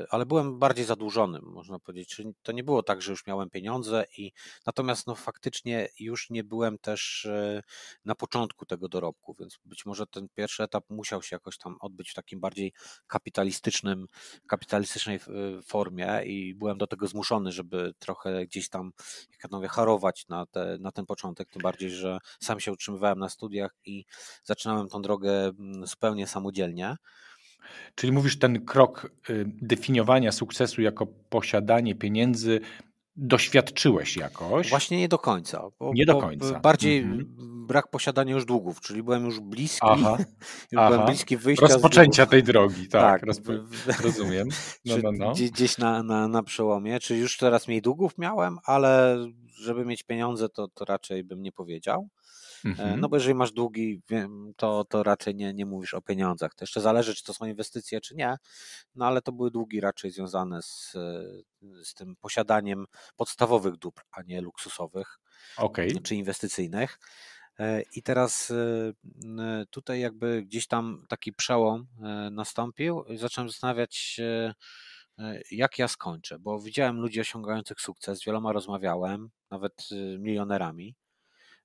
e, ale byłem bardziej zadłużonym, można powiedzieć. Czyli to nie było tak, że już miałem pieniądze i natomiast no faktycznie już nie byłem też e, na początku tego dorobku, więc być może ten pierwszy etap musiał się jakoś tam odbyć w takim bardziej kapitalistycznym, kapitalistycznej e, formie i byłem do tego zmuszony, żeby trochę gdzieś tam, jak ja mówię, harować na, te, na ten początek, tym bardziej, że sam się utrzymywałem na studiach i zaczynałem tą drogę mm, zupełnie samodzielnie. Czyli mówisz, ten krok y, definiowania sukcesu jako posiadanie pieniędzy doświadczyłeś jakoś? Właśnie nie do końca. nie do końca. Bardziej mhm. brak posiadania już długów, czyli byłem już bliski. Aha, już aha. byłem bliski wyjścia. Rozpoczęcia tej drogi, tak. tak. rozumiem. No, no, no. Gdzieś na, na, na przełomie. Czyli już teraz mniej długów miałem, ale żeby mieć pieniądze, to, to raczej bym nie powiedział. E, mhm. No bo jeżeli masz długi, to, to raczej nie, nie mówisz o pieniądzach. To jeszcze zależy, czy to są inwestycje, czy nie. No ale to były długi raczej związane z, z tym posiadaniem podstawowych dóbr, a nie luksusowych okay. czy inwestycyjnych. E, I teraz e, tutaj jakby gdzieś tam taki przełom nastąpił i zacząłem zastanawiać się, jak ja skończę, bo widziałem ludzi osiągających sukces, z wieloma rozmawiałem, nawet milionerami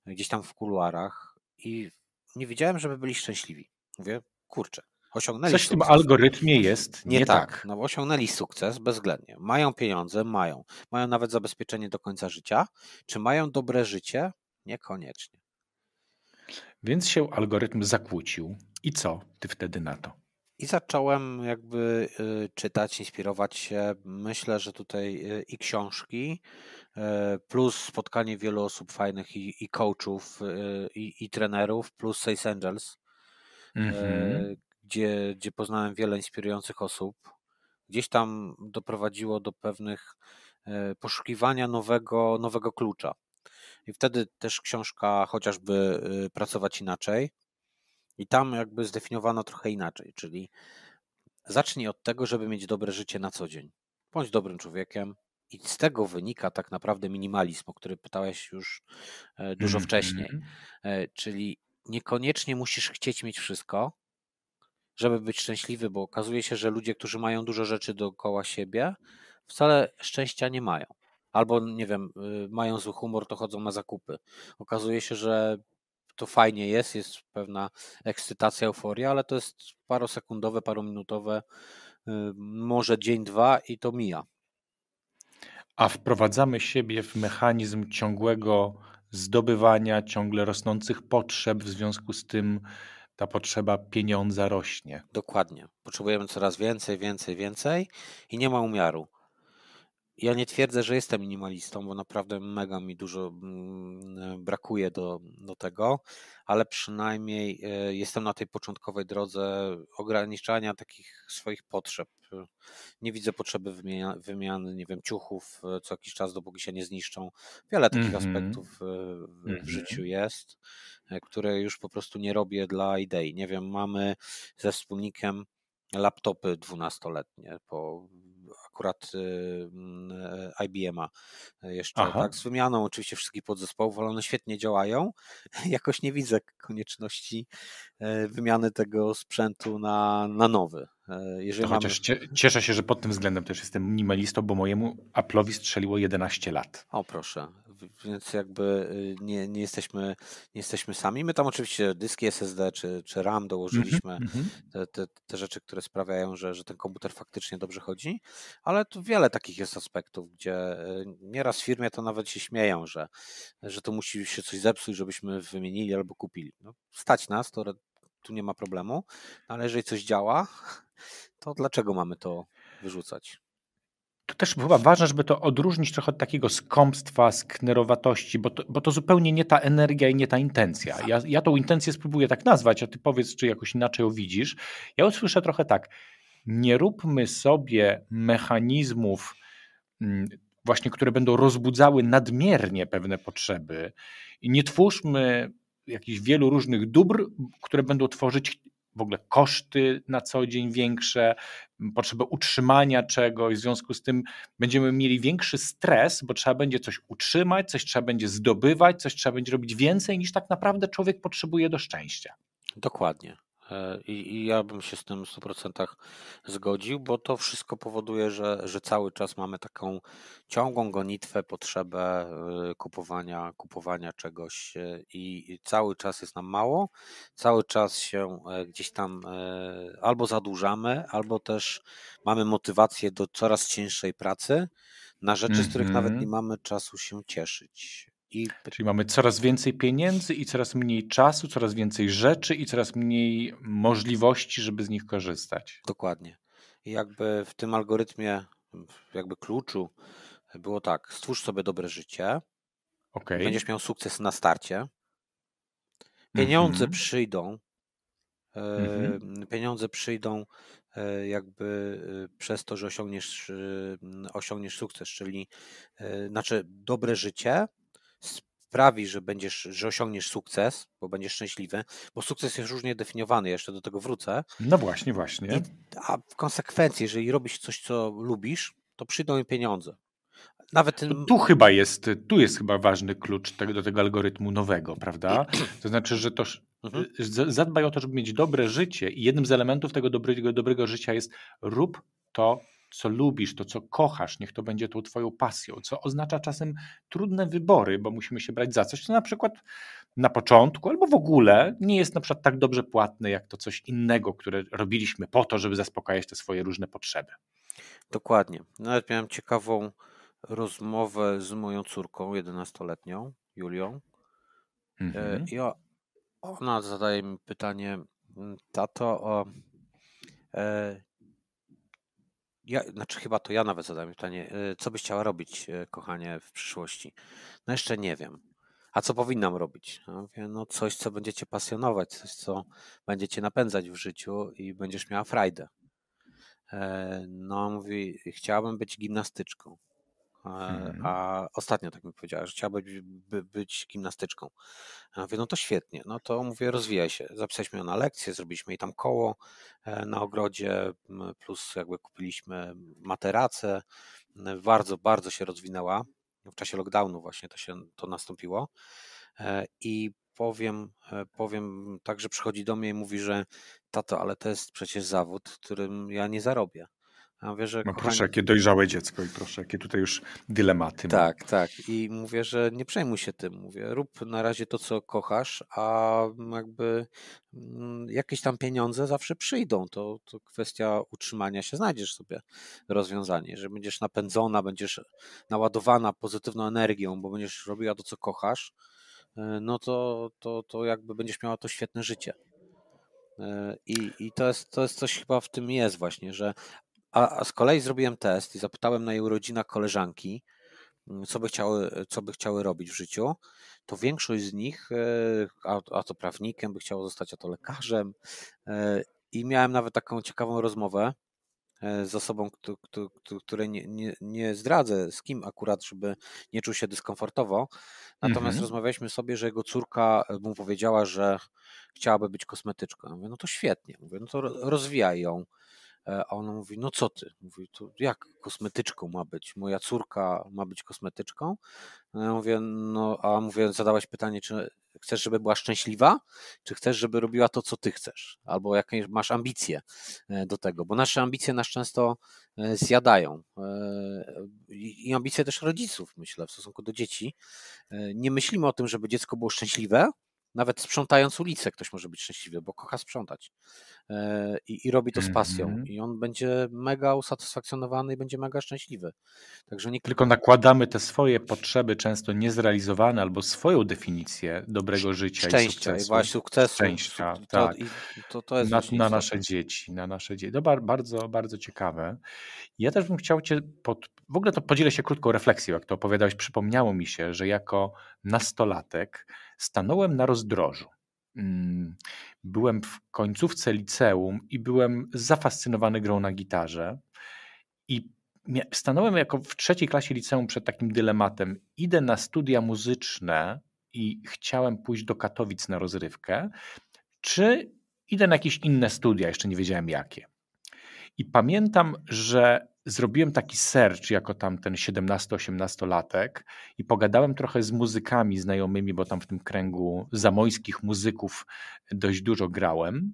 gdzieś tam w kuluarach i nie wiedziałem, żeby byli szczęśliwi. Mówię, kurczę, osiągnęli Coś w tym algorytmie jest nie, nie tak. tak. No osiągnęli sukces bezwzględnie. Mają pieniądze, mają. Mają nawet zabezpieczenie do końca życia. Czy mają dobre życie? Niekoniecznie. Więc się algorytm zakłócił. I co ty wtedy na to? I zacząłem jakby y, czytać, inspirować się. Myślę, że tutaj y, i książki, E, plus spotkanie wielu osób fajnych i, i coachów, i, i trenerów, plus Sales Angels, mm-hmm. gdzie, gdzie poznałem wiele inspirujących osób. Gdzieś tam doprowadziło do pewnych poszukiwania nowego, nowego klucza. I wtedy też książka chociażby y, Pracować inaczej. I tam jakby zdefiniowano trochę inaczej, czyli zacznij od tego, żeby mieć dobre życie na co dzień. Bądź dobrym człowiekiem, i z tego wynika tak naprawdę minimalizm, o który pytałeś już e, dużo mm -hmm. wcześniej. E, czyli niekoniecznie musisz chcieć mieć wszystko, żeby być szczęśliwy, bo okazuje się, że ludzie, którzy mają dużo rzeczy dookoła siebie, wcale szczęścia nie mają. Albo, nie wiem, y, mają zły humor, to chodzą na zakupy. Okazuje się, że to fajnie jest, jest pewna ekscytacja, euforia, ale to jest parosekundowe, parominutowe, y, może dzień, dwa i to mija. A wprowadzamy siebie w mechanizm ciągłego zdobywania, ciągle rosnących potrzeb, w związku z tym ta potrzeba pieniądza rośnie. Dokładnie. Potrzebujemy coraz więcej, więcej, więcej i nie ma umiaru. Ja nie twierdzę, że jestem minimalistą, bo naprawdę mega mi dużo mm, brakuje do, do tego, ale przynajmniej e, jestem na tej początkowej drodze ograniczania takich swoich potrzeb. Nie widzę potrzeby wymiany, wymiany nie wiem, ciuchów e, co jakiś czas, dopóki się nie zniszczą. Wiele takich mm -hmm. aspektów e, w, w mm -hmm. życiu jest, które już po prostu nie robię dla idei. Nie wiem, mamy ze wspólnikiem laptopy dwunastoletnie po akurat y, mm, e, IBM-a jeszcze, Aha. tak, z wymianą oczywiście wszystkich podzespołów, ale one świetnie działają. Jakoś nie widzę konieczności e, wymiany tego sprzętu na, na nowy. E, jeżeli mamy... Chociaż cieszę się, że pod tym względem też jestem minimalistą, bo mojemu Apple'owi strzeliło 11 lat. O proszę, więc jakby y, nie, nie, jesteśmy, nie jesteśmy sami. My tam oczywiście dyski SSD czy, czy RAM dołożyliśmy, mm -hmm. te, te, te, rzeczy, które sprawiają, że, że ten komputer faktycznie dobrze chodzi, ale tu wiele takich jest aspektów, gdzie y, nieraz w firmie to nawet się śmieją, że, że to musi się coś zepsuć, żebyśmy wymienili albo kupili. No, stać nas, to tu nie ma problemu, ale jeżeli coś działa, to dlaczego mamy to wyrzucać? To też chyba ważne, żeby to odróżnić trochę od takiego skąpstwa, sknerowatości, bo to, bo to zupełnie nie ta energia i nie ta intencja. Ja, ja tą intencję spróbuję tak nazwać, a ty powiedz, czy jakoś inaczej ją widzisz. Ja usłyszę trochę tak, nie róbmy sobie mechanizmów mm, właśnie, które będą rozbudzały nadmiernie pewne potrzeby i nie twórzmy jakichś wielu różnych dóbr, które będą tworzyć w ogóle koszty na co dzień większe, potrzebę utrzymania czegoś, w związku z tym będziemy mieli większy stres, bo trzeba będzie coś utrzymać, coś trzeba będzie zdobywać, coś trzeba będzie robić więcej niż tak naprawdę człowiek potrzebuje do szczęścia. Dokładnie. E, I, I, ja bym się z tym w 100% zgodził, bo to wszystko powoduje, że, że cały czas mamy taką ciągłą gonitwę, potrzebę e, kupowania, kupowania czegoś e, i, i cały czas jest nam mało, cały czas się gdzieś tam albo zadłużamy, albo też mamy motywację do coraz cięższej pracy na rzeczy, mm -hmm. z których nawet mhm. nie mamy czasu się cieszyć. I... Czyli mamy coraz więcej pieniędzy i coraz mniej czasu, coraz więcej rzeczy i coraz mniej możliwości, żeby z nich korzystać. Dokładnie. I jakby w tym algorytmie, jakby kluczu było tak, stwórz sobie dobre życie, okay. będziesz miał sukces na starcie, pieniądze mm -hmm. przyjdą, mm -hmm. pieniądze przyjdą e, jakby e, przez to, że osiągniesz, osiągniesz sukces, czyli znaczy dobre życie sprawi, że będziesz, że osiągniesz sukces, bo będziesz szczęśliwy, bo sukces jest różnie definiowany, jeszcze do tego wrócę. No właśnie, właśnie. I, a w konsekwencji, jeżeli robisz coś, co lubisz, to przyjdą im pieniądze. Nawet ten... tu chyba jest, tu jest chyba ważny klucz tego, do tego algorytmu nowego, prawda? To znaczy, że to mhm. zadbaj o to, żeby mieć dobre życie i jednym z elementów tego dobrego, dobrego życia jest rób to, co lubisz, to co kochasz, niech to będzie tą twoją pasją, co oznacza czasem trudne wybory, bo musimy się brać za coś, co na przykład na początku albo w ogóle nie jest na przykład tak dobrze płatne, jak to coś innego, które robiliśmy po to, żeby zaspokajać te swoje różne potrzeby. Dokładnie. Nawet miałem ciekawą rozmowę z moją córką, 11-letnią, Julią. E, mhm. I ona zadaje mi pytanie, tato, o, e, ja, znaczy chyba to ja nawet zadałem pytanie, y, co byś chciała robić, y, kochanie, w przyszłości? No jeszcze nie wiem. A co powinnam robić? No, mówię, no coś, co będziecie pasjonować, coś, co będziecie napędzać w życiu i będziesz miała frajdę. E, no mówi, chciałabym być gimnastyczką. Mhm. A ostatnio tak mi powiedziała, że chciała być, by, być gimnastyczką. Ja mówię, no to świetnie, no to mówię, rozwijaj się. Zapisaliśmy ją na lekcję, zrobiliśmy jej tam koło e, na ogrodzie, plus jakby kupiliśmy materace. Bardzo, bardzo się rozwinęła. W czasie lockdownu właśnie to się to nastąpiło. E, I powiem, e, powiem tak, że przychodzi do mnie i mówi, że tato, ale to jest przecież zawód, którym ja nie zarobię. Ja mówię, że no kochani... proszę, jakie dojrzałe dziecko i proszę, jakie tutaj już dylematy. Tak, tak. I mówię, że nie przejmuj się tym. Mówię, rób na razie to, co kochasz, a jakby mm, jakieś tam pieniądze zawsze przyjdą. To, to kwestia utrzymania się. Znajdziesz sobie rozwiązanie, że będziesz napędzona, będziesz naładowana pozytywną energią, bo będziesz robiła to, co kochasz, e, no to, to, to jakby będziesz miała to świetne życie. E, I, i to, jest, to jest coś chyba w tym jest właśnie, że a, z kolei zrobiłem test i zapytałem na jej urodzinach koleżanki, mm, co by chciały, co by chciały robić w życiu, to większość z nich, e, a, a to prawnikiem by chciało zostać, a to lekarzem. E, I miałem nawet taką ciekawą rozmowę e, z osobą, której nie, nie, nie zdradzę, z kim akurat, żeby nie czuł się dyskomfortowo. Natomiast mhm. rozmawialiśmy sobie, że jego córka mu powiedziała, że chciałaby być kosmetyczką. Ja mówię, no to świetnie. Mówię, no to rozwijaj ją. E, a ona mówi, no co ty? Mówi, to jak kosmetyczką ma być? Moja córka ma być kosmetyczką? No ja mówię, no a mówię, zadałaś pytanie, czy chcesz, żeby była szczęśliwa, czy chcesz, żeby robiła to, co ty chcesz? Albo jakie masz ambicje e, do tego? Bo nasze ambicje nas często e, zjadają. I ambicje też rodziców, myślę, w stosunku do dzieci. Nie myślimy o tym, żeby dziecko było szczęśliwe, nawet sprzątając ulicę ktoś może być szczęśliwy, bo kocha sprzątać e, i, i robi to z pasją mm -hmm. i on będzie mega usatysfakcjonowany i będzie mega szczęśliwy. Także nie... Tylko nakładamy te swoje potrzeby, często niezrealizowane, albo swoją definicję dobrego życia Szczęścia, i sukcesu. I właśnie sukcesu. Szczęścia, to, tak. To, to jest na, na nasze dzieci, na nasze dzieci. To bardzo, bardzo ciekawe. Ja też bym chciał Cię, pod... w ogóle to podzielę się krótką refleksją, jak to opowiadałeś, przypomniało mi się, że jako nastolatek stanąłem na rozdrożu. Mm, byłem w końcówce liceum i byłem zafascynowany grą na gitarze. I stanąłem jako w trzeciej klasie liceum przed takim dylematem. Idę na studia muzyczne i chciałem pójść do Katowic na rozrywkę, czy idę na jakieś inne studia, jeszcze nie wiedziałem jakie. I pamiętam, że zrobiłem taki search jako tam ten 17-18-latek i pogadałem trochę z muzykami znajomymi, bo tam w tym kręgu zamojskich muzyków dość dużo grałem.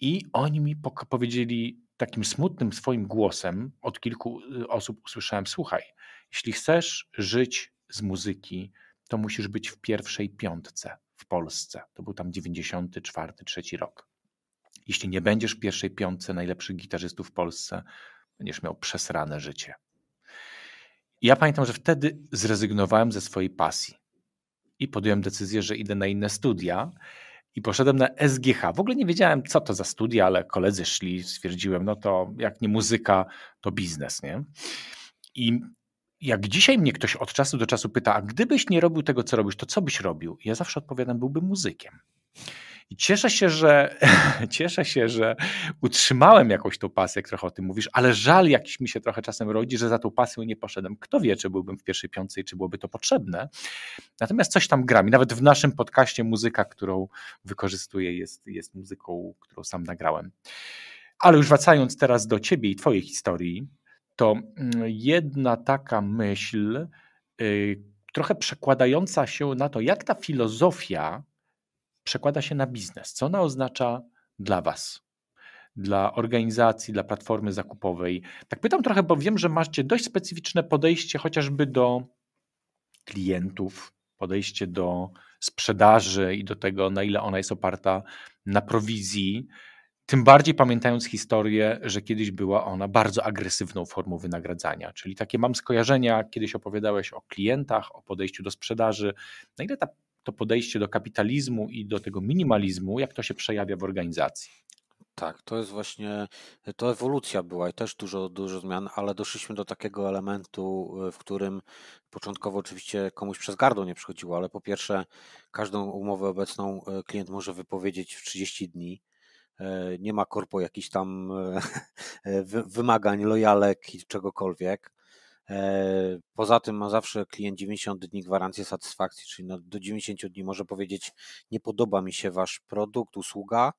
I oni mi powiedzieli takim smutnym swoim głosem, od kilku y, osób usłyszałem: Słuchaj, jeśli chcesz żyć z muzyki, to musisz być w pierwszej piątce w Polsce. To był tam 94, trzeci rok. Jeśli nie będziesz w pierwszej piątce najlepszych gitarzystów w Polsce, będziesz miał przesrane życie. Ja pamiętam, że wtedy zrezygnowałem ze swojej pasji i podjąłem decyzję, że idę na inne studia i poszedłem na SGH. W ogóle nie wiedziałem, co to za studia, ale koledzy szli, stwierdziłem, no to jak nie muzyka, to biznes, nie? I jak dzisiaj mnie ktoś od czasu do czasu pyta, a gdybyś nie robił tego, co robisz, to co byś robił? Ja zawsze odpowiadam, byłbym muzykiem. I cieszę się, że cieszę się, że utrzymałem jakąś tą pasję, jak trochę o tym mówisz, ale żal jakiś mi się trochę czasem rodzi, że za tą pasją nie poszedłem. Kto wie, czy byłbym w pierwszej piątce i czy byłoby to potrzebne. Natomiast coś tam gram i nawet w naszym podcaście muzyka, którą wykorzystuję jest, jest muzyką, którą sam nagrałem. Ale już wracając teraz do ciebie i twojej historii, to mm, jedna taka myśl, yy, trochę przekładająca się na to, jak ta filozofia przekłada się na biznes. Co ona oznacza dla Was? Dla organizacji, dla platformy zakupowej. Tak pytam trochę, bo wiem, że macie dość specyficzne podejście chociażby do klientów, podejście do sprzedaży i do tego, na ile ona jest oparta na prowizji. Tym bardziej pamiętając historię, że kiedyś była ona bardzo agresywną formą wynagradzania. Czyli takie mam skojarzenia, kiedyś opowiadałeś o klientach, o podejściu do sprzedaży. Na ile ta to podejście do kapitalizmu i do tego minimalizmu, jak to się przejawia w organizacji. Tak, to jest właśnie, to ewolucja była i też dużo, dużo zmian, ale doszliśmy do takiego elementu, w którym początkowo oczywiście komuś przez gardło nie przychodziło, ale po pierwsze każdą umowę obecną e, klient może wypowiedzieć w 30 dni. E, nie ma korpo jakichś tam e, wymagań, lojalek i czegokolwiek. E, poza tym ma zawsze klient 90 dni gwarancji satysfakcji, czyli no do 90 dni może powiedzieć, nie podoba mi się wasz produkt, usługa,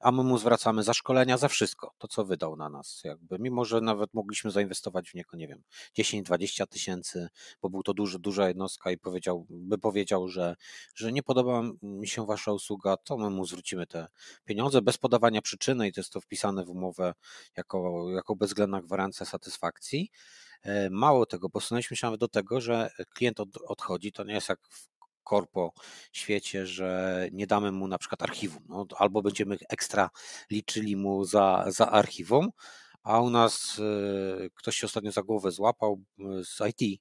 a my mu zwracamy za szkolenia, za wszystko, to co wydał na nas, jakby, mimo że nawet mogliśmy zainwestować w niego, nie wiem, 10-20 tysięcy, bo był to duży, duża jednostka i powiedział, by powiedział, że, że nie podoba mi się wasza usługa, to my mu zwrócimy te pieniądze bez podawania przyczyny i to jest to wpisane w umowę jako, jako bezwzględna gwarancja satysfakcji. E, mało tego, posunęliśmy się nawet do tego, że klient od, odchodzi, to nie jest jak w korpo świecie, że nie damy mu na przykład archiwum, no, albo będziemy ekstra liczyli mu za, za archiwum, a u nas y, ktoś się ostatnio za głowę złapał y, z IT,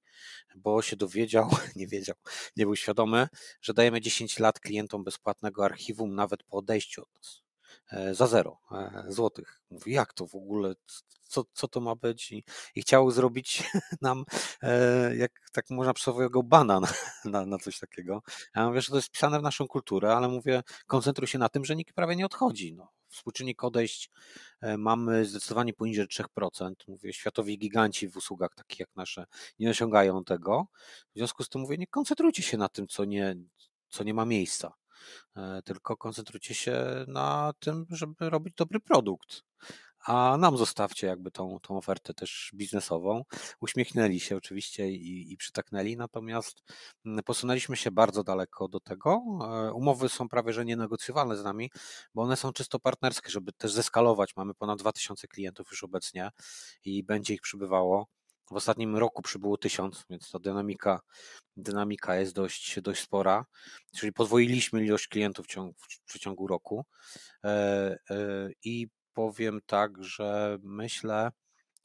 bo się dowiedział, nie wiedział, nie był świadomy, że dajemy 10 lat klientom bezpłatnego archiwum nawet po odejściu od nas. E, za zero e, złotych. Mówi, jak to w ogóle, co, co to ma być? I, i chciał zrobić nam, e, jak tak można przysłowiowego bana na, na, na, coś takiego. Ja mówię, że to jest wpisane w naszą kulturę, ale mówię, koncentruj się na tym, że nikt prawie nie odchodzi. No. Współczynnik odejść mamy zdecydowanie poniżej 3%. Mówię, światowi giganci w usługach takich jak nasze nie osiągają tego. W związku z tym mówię, nie koncentrujcie się na tym, co nie, co nie ma miejsca. E, tylko koncentrujcie się na tym, żeby robić dobry produkt. A nam zostawcie jakby tą, tą ofertę też biznesową. Uśmiechnęli się oczywiście i, i przytaknęli, natomiast mm, posunęliśmy się bardzo daleko do tego. E, umowy są prawie że nienegocjowalne z nami, bo one są czysto partnerskie, żeby też zeskalować. Mamy ponad 2000 klientów już obecnie i będzie ich przybywało. W ostatnim roku przybyło tysiąc, więc ta dynamika, dynamika jest dość, dość spora. Czyli podwoiliśmy ilość klientów w, ciągu, w przeciągu roku. E, e, I powiem tak, że myślę,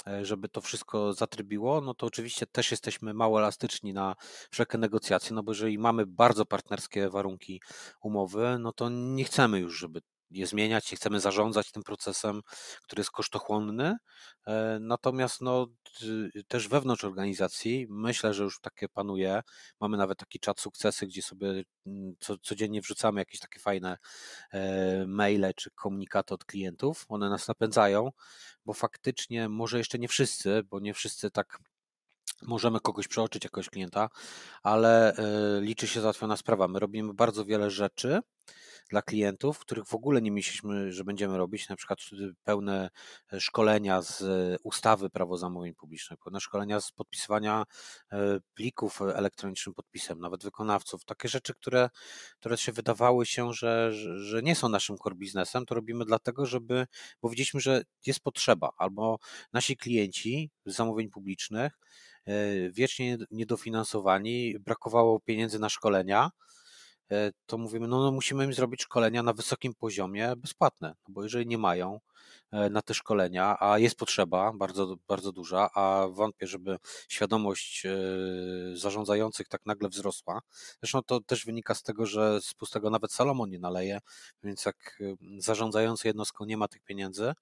e, żeby to wszystko zatrybiło, no to oczywiście też jesteśmy mało elastyczni na wszelkie negocjacje, no bo jeżeli mamy bardzo partnerskie warunki umowy, no to nie chcemy już, żeby je zmieniać, nie chcemy zarządzać tym procesem, który jest kosztochłonny. E, natomiast no, też wewnątrz organizacji myślę, że już takie panuje. Mamy nawet taki czat sukcesy, gdzie sobie mm, co, codziennie wrzucamy jakieś takie fajne e, maile czy komunikaty od klientów. One nas napędzają, bo faktycznie może jeszcze nie wszyscy, bo nie wszyscy tak możemy kogoś przeoczyć, jakiegoś klienta, ale e, liczy się załatwiona sprawa. My robimy bardzo wiele rzeczy, dla klientów, których w ogóle nie myśleliśmy, że będziemy robić, na przykład pełne e, szkolenia z e, ustawy prawo zamówień publicznych, pełne szkolenia z podpisywania plików elektronicznym podpisem, nawet wykonawców, takie rzeczy, które, które się wydawały się, że, że nie są naszym core biznesem, to robimy dlatego, żeby, bo widzieliśmy, że jest potrzeba, albo nasi klienci z zamówień publicznych wiecznie niedofinansowani, brakowało pieniędzy na szkolenia, E, to mówimy, no, no musimy im zrobić szkolenia na wysokim poziomie bezpłatne, no bo jeżeli nie mają e, na te szkolenia, a jest potrzeba bardzo, bardzo duża, a wątpię, żeby świadomość e, zarządzających tak nagle wzrosła. Zresztą to też wynika z tego, że z pustego nawet Salomon nie naleje, więc jak zarządzający jednostką nie ma tych pieniędzy,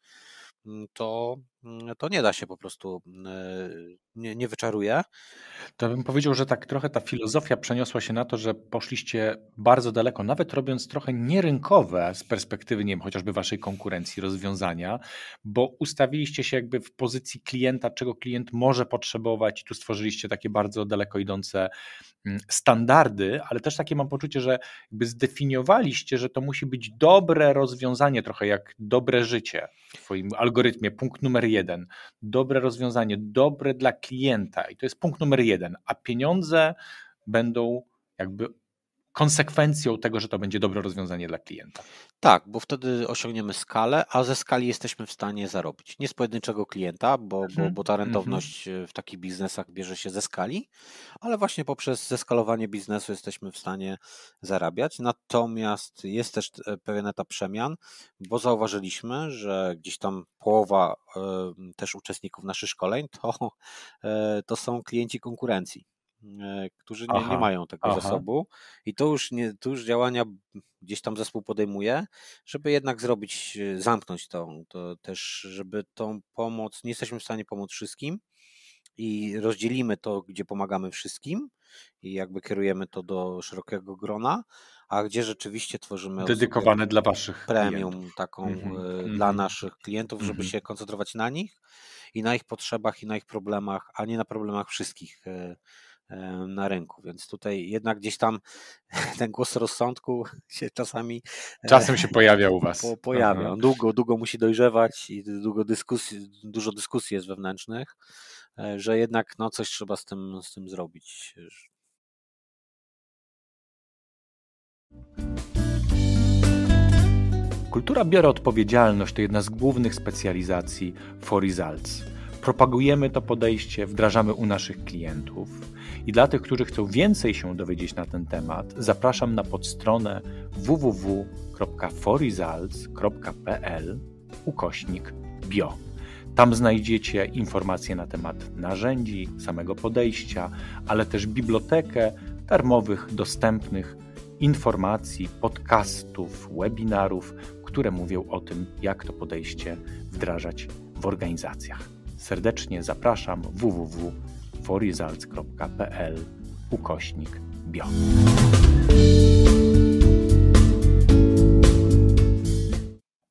Mm, to, to nie da się po prostu, mm, e, nie, nie wyczaruje. To bym powiedział, że tak trochę ta filozofia przeniosła się na to, że poszliście bardzo daleko, nawet robiąc trochę nierynkowe z perspektywy, nie wiem, chociażby waszej konkurencji rozwiązania, bo ustawiliście się jakby w pozycji klienta, czego klient może potrzebować i tu stworzyliście takie bardzo daleko idące standardy, ale też takie mam poczucie, że jakby zdefiniowaliście, że to musi być dobre rozwiązanie, trochę jak dobre życie w Twoim algorytmie. Punkt numer jeden. Dobre rozwiązanie, dobre dla klienta. I to jest punkt numer jeden, a pieniądze będą jakby konsekwencją tego, że to będzie dobre rozwiązanie dla klienta. Tak, bo wtedy osiągniemy skalę, a ze skali jesteśmy w stanie zarobić. Nie z pojedynczego klienta, bo, bo, mhm, bo ta mhm. rentowność w takich biznesach bierze się ze skali, ale właśnie poprzez zeskalowanie biznesu jesteśmy w stanie zarabiać. Natomiast jest też e, pewien etap przemian, bo zauważyliśmy, że gdzieś tam połowa też uczestników naszych szkoleń to, e, to są klienci konkurencji. E, którzy nie, nie mają tego aha. zasobu i to już, nie, to już działania gdzieś tam zespół podejmuje, żeby jednak zrobić, e, zamknąć to, to też, żeby tą pomoc, nie jesteśmy w stanie pomóc wszystkim i rozdzielimy to, gdzie pomagamy wszystkim i jakby kierujemy to do szerokiego grona, a gdzie rzeczywiście tworzymy dedykowane dla waszych premium klientów. taką Mhm, e, dla mhm, naszych klientów, żeby mhm. się koncentrować na nich i na ich potrzebach i na ich problemach, a nie na problemach wszystkich na rynku. Więc tutaj jednak gdzieś tam ten głos rozsądku się czasami e, Czasem się pojawia u was. po, pojawia. Aha. On długo, długo musi dojrzewać i długo dyskusji, dużo dyskusji jest wewnętrznych, e, że jednak no, coś trzeba z tym, z tym zrobić. Kultura biorę odpowiedzialność to jedna z głównych specjalizacji For Results. Propagujemy to podejście, wdrażamy u naszych klientów. I dla tych, którzy chcą więcej się dowiedzieć na ten temat, zapraszam na podstronę www.forresults.pl ukośnik bio. Tam znajdziecie informacje na temat narzędzi, samego podejścia, ale też bibliotekę darmowych, dostępnych informacji, podcastów, webinarów, które mówią o tym, jak to podejście wdrażać w organizacjach. Serdecznie zapraszam www.forresults.pl ukośnik bio.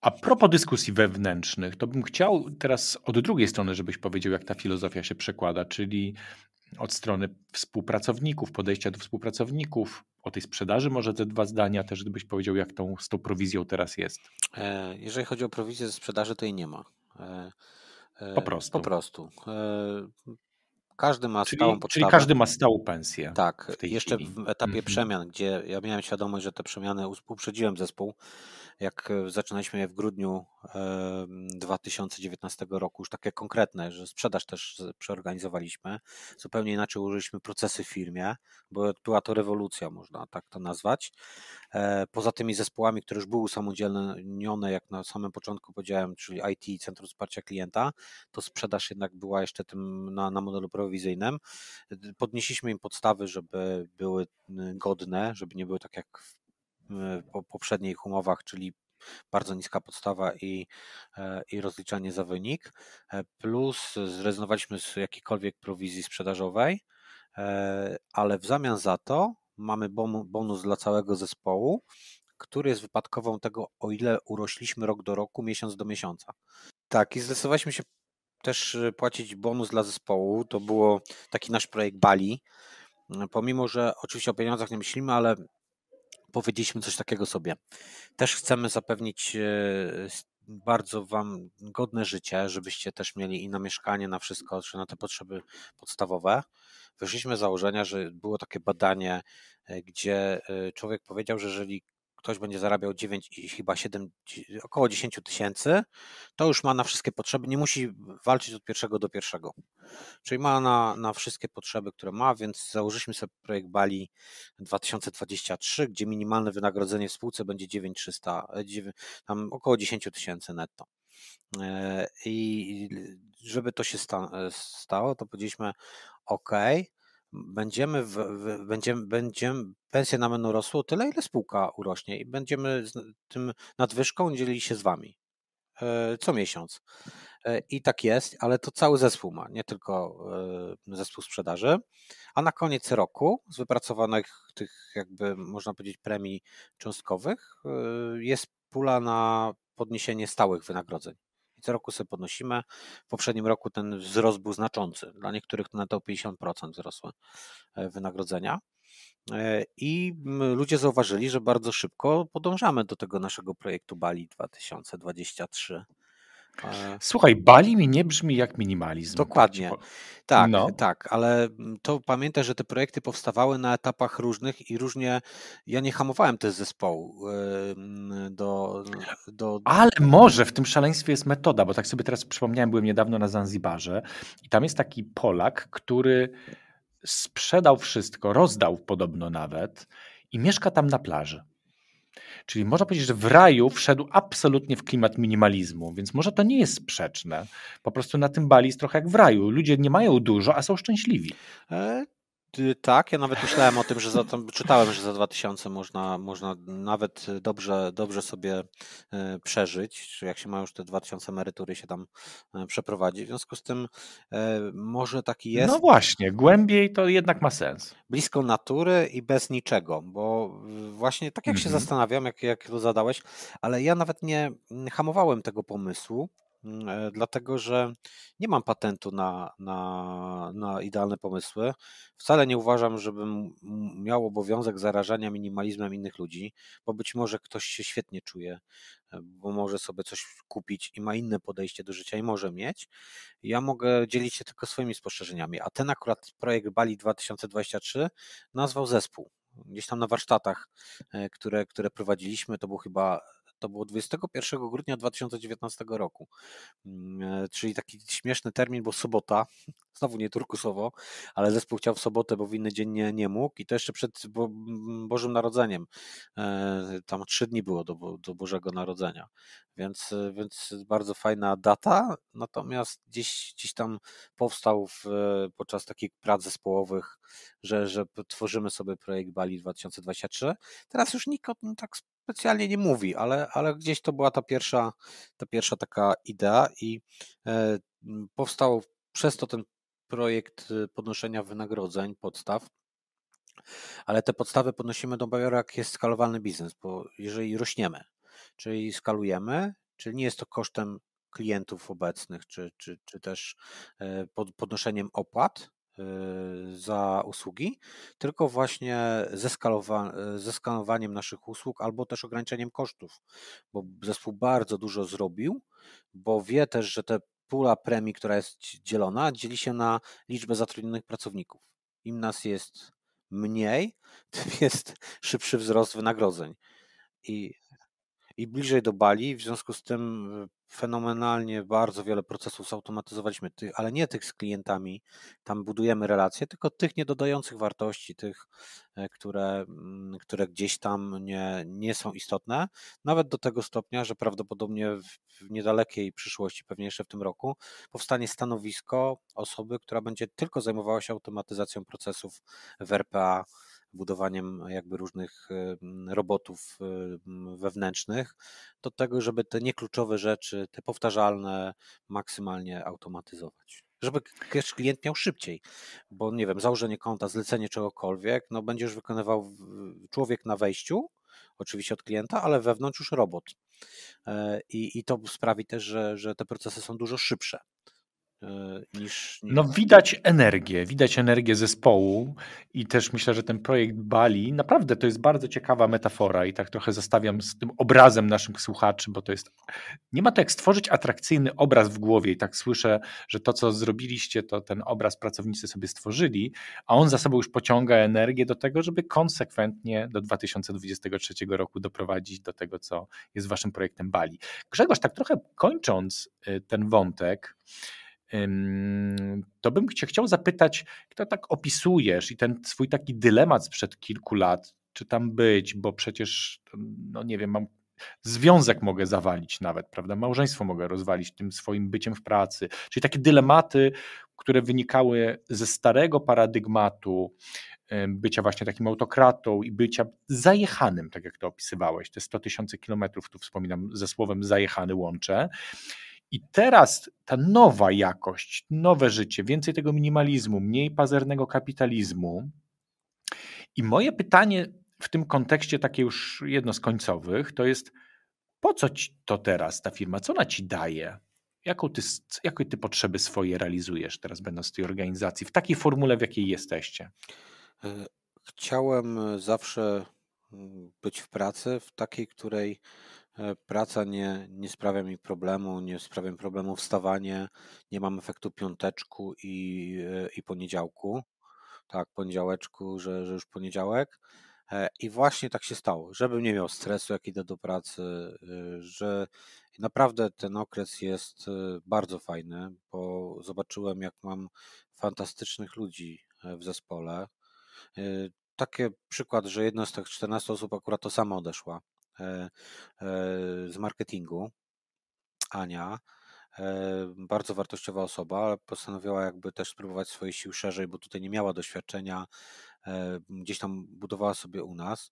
A propos dyskusji wewnętrznych, to bym chciał teraz od drugiej strony, żebyś powiedział, jak ta filozofia się przekłada, czyli od strony współpracowników, podejścia do współpracowników, o tej sprzedaży może te dwa zdania też, gdybyś powiedział, jak tą, z tą prowizją teraz jest. E, jeżeli chodzi o prowizję ze sprzedaży, to jej nie ma. E, po prostu. Po prostu. Każdy ma czyli, stałą podstawę. Czyli każdy ma stałą pensję. Tak, jeszcze chwili. w etapie Mhm. przemian, gdzie ja miałem świadomość, że te przemiany uprzedziłem zespół, jak zaczynaliśmy je w grudniu 2019 roku, już takie konkretne, że sprzedaż też przeorganizowaliśmy. Zupełnie inaczej użyliśmy procesy w firmie, bo była to rewolucja, można tak to nazwać. Poza tymi zespołami, które już były usamodzielnione, jak na samym początku powiedziałem, czyli IT, Centrum Wsparcia Klienta, to sprzedaż jednak była jeszcze tym na, na modelu prowizyjnym. Podnieśliśmy im podstawy, żeby były godne, żeby nie były tak jak w po poprzednich umowach, czyli bardzo niska podstawa i, i rozliczanie za wynik, plus zrezygnowaliśmy z jakiejkolwiek prowizji sprzedażowej, ale w zamian za to mamy bonus dla całego zespołu, który jest wypadkową tego, o ile urośliśmy rok do roku, miesiąc do miesiąca. Tak, i zdecydowaliśmy się też płacić bonus dla zespołu. To było taki nasz projekt Bali. Pomimo, że oczywiście o pieniądzach nie myślimy, ale powiedzieliśmy coś takiego sobie. Też chcemy zapewnić bardzo Wam godne życie, żebyście też mieli i na mieszkanie, na wszystko, czy na te potrzeby podstawowe. Wyszliśmy z założenia, że było takie badanie, gdzie człowiek powiedział, że jeżeli ktoś będzie zarabiał 9 i chyba 7, około 10 tysięcy, to już ma na wszystkie potrzeby, nie musi walczyć od pierwszego do pierwszego. Czyli ma na, na wszystkie potrzeby, które ma, więc założyliśmy sobie projekt Bali 2023, gdzie minimalne wynagrodzenie w spółce będzie 9300, tam około 10 tysięcy netto. I żeby to się stało, to powiedzieliśmy OK, będziemy, w, w, będziemy, będziemy, pensje nam będą rosły tyle, ile spółka urośnie i będziemy z tym nadwyżką dzielili się z wami co miesiąc. I tak jest, ale to cały zespół ma, nie tylko zespół sprzedaży. A na koniec roku z wypracowanych tych, jakby można powiedzieć, premii cząstkowych jest pula na podniesienie stałych wynagrodzeń. Co roku sobie podnosimy. W poprzednim roku ten wzrost był znaczący. Dla niektórych to na to 50% wzrosły wynagrodzenia. I ludzie zauważyli, że bardzo szybko podążamy do tego naszego projektu Bali 2023. Słuchaj, Bali mi nie brzmi jak minimalizm. Dokładnie. Tak, no. tak, ale to pamiętaj, że te projekty powstawały na etapach różnych i różnie. Ja nie hamowałem też zespołu do, do. Ale może w tym szaleństwie jest metoda, bo tak sobie teraz przypomniałem, byłem niedawno na Zanzibarze i tam jest taki Polak, który sprzedał wszystko, rozdał podobno nawet i mieszka tam na plaży. Czyli można powiedzieć, że w raju wszedł absolutnie w klimat minimalizmu, więc może to nie jest sprzeczne. Po prostu na tym Bali jest trochę jak w raju. Ludzie nie mają dużo, a są szczęśliwi. E, Tak, ja nawet myślałem o tym, że za, czytałem, że za 2000 można, można nawet dobrze, dobrze sobie e, przeżyć, czy jak się ma już te 2000 emerytury się tam e, przeprowadzić. W związku z tym e, może taki jest. No właśnie, głębiej to jednak ma sens. Blisko natury i bez niczego, bo właśnie tak jak się mhm. zastanawiam, jak, jak to zadałeś, ale ja nawet nie hamowałem tego pomysłu, Mm, dlatego że nie mam patentu na, na, na idealne pomysły. Wcale nie uważam, żebym miał obowiązek zarażania minimalizmem innych ludzi, bo być może ktoś się świetnie czuje, e, bo może sobie coś kupić i ma inne podejście do życia i może mieć. Ja mogę dzielić się tylko swoimi spostrzeżeniami, a ten akurat projekt Bali 2023 nazwał zespół gdzieś tam na warsztatach, e, które, które prowadziliśmy, to był chyba to było 21 grudnia 2019 roku, mm, e, czyli taki śmieszny termin, bo sobota, znowu nie turkusowo, ale zespół chciał w sobotę, bo w inny dzień nie, nie mógł i to jeszcze przed Bo Bożym Narodzeniem. E, tam trzy dni było do, do Bożego Narodzenia, więc, więc bardzo fajna data, natomiast gdzieś, gdzieś tam powstał w, podczas takich prac zespołowych, że, że tworzymy sobie projekt Bali 2023. Teraz już nikt o tym tak specjalnie nie mówi, ale, ale gdzieś to była ta pierwsza, ta pierwsza taka idea i e, powstał przez to ten projekt y, podnoszenia wynagrodzeń, podstaw. Ale te podstawy podnosimy do dopiero jak jest skalowalny biznes, bo jeżeli rośniemy, czyli skalujemy, czyli nie jest to kosztem klientów obecnych, czy, czy, czy też e, podnoszeniem opłat, za usługi, tylko właśnie zeskalowa zeskalowaniem naszych usług albo też ograniczeniem kosztów, bo zespół bardzo dużo zrobił, bo wie też, że te pula premii, która jest dzielona, dzieli się na liczbę zatrudnionych pracowników. Im nas jest mniej, tym jest szybszy wzrost wynagrodzeń. I i bliżej do Bali. W związku z tym y, fenomenalnie bardzo wiele procesów zautomatyzowaliśmy, ale nie tych z klientami, tam budujemy relacje, tylko tych nie dodających wartości, tych, e, które, mm, które gdzieś tam nie, nie są istotne, nawet do tego stopnia, że prawdopodobnie w niedalekiej przyszłości, pewnie jeszcze w tym roku, powstanie stanowisko osoby, która będzie tylko zajmowała się automatyzacją procesów w RPA budowaniem jakby różnych robotów wewnętrznych, do tego, żeby te niekluczowe rzeczy, te powtarzalne, maksymalnie automatyzować. Żeby klient miał szybciej, bo nie wiem, założenie konta, zlecenie czegokolwiek, no będzie już wykonywał człowiek na wejściu, oczywiście od klienta, ale wewnątrz już robot. E, I, i to sprawi też, że, że te procesy są dużo szybsze. E, niż, niż, No widać energię, widać energię zespołu i też myślę, że ten projekt Bali, naprawdę to jest bardzo ciekawa metafora i tak trochę zostawiam z tym obrazem naszych słuchaczy, bo to jest, nie ma to jak stworzyć atrakcyjny obraz w głowie i tak słyszę, że to co zrobiliście, to ten obraz pracownicy sobie stworzyli, a on za sobą już pociąga energię do tego, żeby konsekwentnie do 2023 roku doprowadzić do tego, co jest waszym projektem Bali. Grzegorz, tak trochę kończąc y, ten wątek, to bym cię chciał zapytać, kto tak opisujesz i ten swój taki dylemat sprzed kilku lat, czy tam być, bo przecież, no nie wiem, mam związek mogę zawalić nawet, prawda? Małżeństwo mogę rozwalić tym swoim byciem w pracy. Czyli takie dylematy, które wynikały ze starego paradygmatu bycia właśnie takim autokratą i bycia zajechanym, tak jak to opisywałeś. Te 100 tysięcy kilometrów, tu wspominam ze słowem zajechany łączę. I teraz ta nowa jakość, nowe życie, więcej tego minimalizmu, mniej pazernego kapitalizmu. I moje pytanie w tym kontekście, takie już jedno z końcowych, to jest: po co ci to teraz ta firma? Co ona ci daje? Jaką ty, jakie ty potrzeby swoje realizujesz teraz, będąc w tej organizacji, w takiej formule, w jakiej jesteście? E, chciałem zawsze mm, być w pracy, w takiej, której E, praca nie, nie sprawia mi problemu, nie sprawia mi problemu wstawanie, nie mam efektu piąteczku i, e, i poniedziałku. Tak, poniedziałeczku, że, że już poniedziałek. E, I właśnie tak się stało, żebym nie miał stresu, jak idę do pracy, że naprawdę ten okres jest bardzo fajny, bo zobaczyłem, jak mam fantastycznych ludzi w zespole. Taki przykład, że jedna z tych 14 osób akurat to sama odeszła E, e, z marketingu, Ania, bardzo wartościowa osoba, ale postanowiła jakby też spróbować swoich sił szerzej, bo tutaj nie miała doświadczenia, gdzieś tam budowała sobie u nas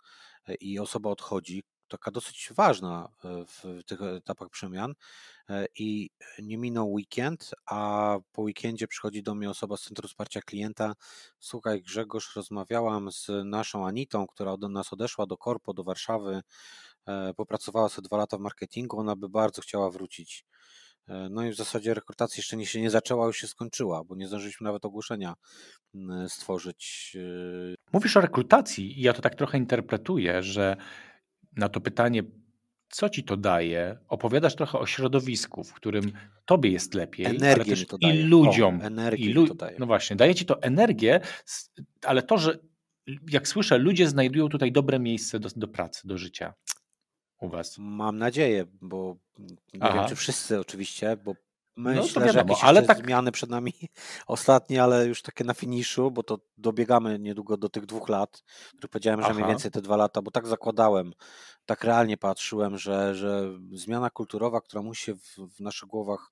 i osoba odchodzi, taka dosyć ważna w tych etapach przemian i nie minął weekend, a po weekendzie przychodzi do mnie osoba z Centrum Wsparcia Klienta. Słuchaj, Grzegorz, rozmawiałam z naszą Anitą, która od nas odeszła do Korpo, do Warszawy, popracowała sobie dwa lata w marketingu, ona by bardzo chciała wrócić. No i w zasadzie rekrutacja jeszcze się nie zaczęła, już się skończyła, bo nie zdążyliśmy nawet ogłoszenia stworzyć. Mówisz o rekrutacji i ja to tak trochę interpretuję, że na to pytanie, co ci to daje, opowiadasz trochę o środowisku, w którym tobie jest lepiej, energię ale to i daje. ludziom. O, energię i lu- to daje. No właśnie, daje ci to energię, ale to, że jak słyszę, ludzie znajdują tutaj dobre miejsce do, do pracy, do życia u was. Mam nadzieję, bo nie Aha. wiem, czy wszyscy oczywiście, bo Myślę, no, że jakieś ale tak... zmiany przed nami ostatnie, ale już takie na finiszu, bo to dobiegamy niedługo do tych dwóch lat, które powiedziałem, że Aha. mniej więcej te dwa lata, bo tak zakładałem, tak realnie patrzyłem, że, że zmiana kulturowa, która musi się w, w naszych głowach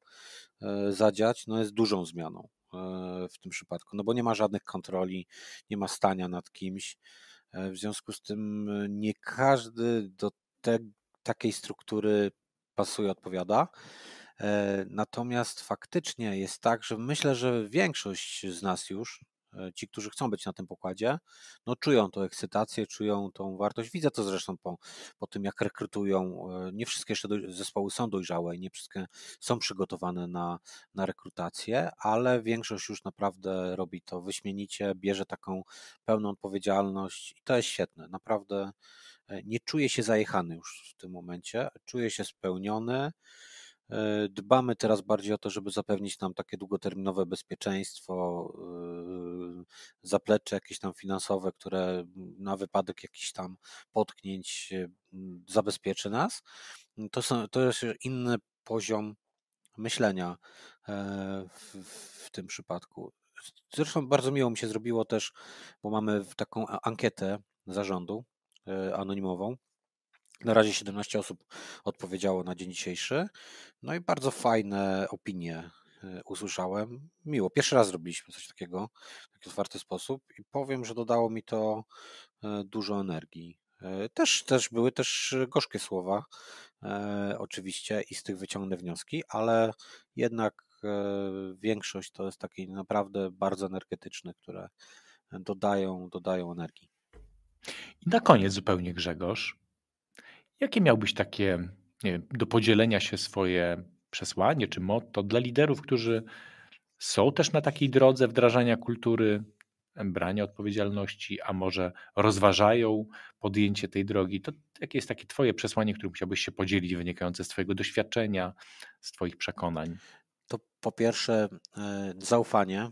e, zadziać, no jest dużą zmianą e, w tym przypadku, no bo nie ma żadnych kontroli, nie ma stania nad kimś, e, w związku z tym nie każdy do te, takiej struktury pasuje, odpowiada. E, natomiast faktycznie jest tak, że myślę, że większość z nas już, e, ci, którzy chcą być na tym pokładzie, no czują tą ekscytację, czują tą wartość. Widzę to zresztą po, po tym, jak rekrutują. E, nie wszystkie jeszcze zespoły są dojrzałe i nie wszystkie są przygotowane na, na rekrutację, ale większość już naprawdę robi to wyśmienicie, bierze taką pełną odpowiedzialność i to jest świetne. Naprawdę nie czuję się zajechany już w tym momencie, czuję się spełniony. E, dbamy teraz bardziej o to, żeby zapewnić nam takie długoterminowe bezpieczeństwo, e, zaplecze jakieś tam finansowe, które na wypadek jakichś tam potknięć zabezpieczy nas. To, są, to jest inny poziom myślenia e, w, w tym przypadku. Zresztą bardzo miło mi się zrobiło też, bo mamy taką ankietę zarządu anonimową na razie 17 osób odpowiedziało na dzień dzisiejszy. No i bardzo fajne opinie e, usłyszałem. Miło. Pierwszy raz zrobiliśmy coś takiego w taki otwarty sposób i powiem, że dodało mi to e, dużo energii. E, też, też były też gorzkie słowa, oczywiście, i z tych wyciągnę wnioski, ale jednak większość to jest taki naprawdę bardzo energetyczny, które dodają, dodają energii. I na koniec zupełnie Grzegorz, Jakie miałbyś takie wiem, do podzielenia się swoje przesłanie czy motto dla liderów, którzy są też na takiej drodze wdrażania kultury, brania odpowiedzialności, a może rozważają podjęcie tej drogi? To jakie jest takie Twoje przesłanie, którym chciałbyś się podzielić, wynikające z Twojego doświadczenia, z Twoich przekonań? To po pierwsze e, zaufanie,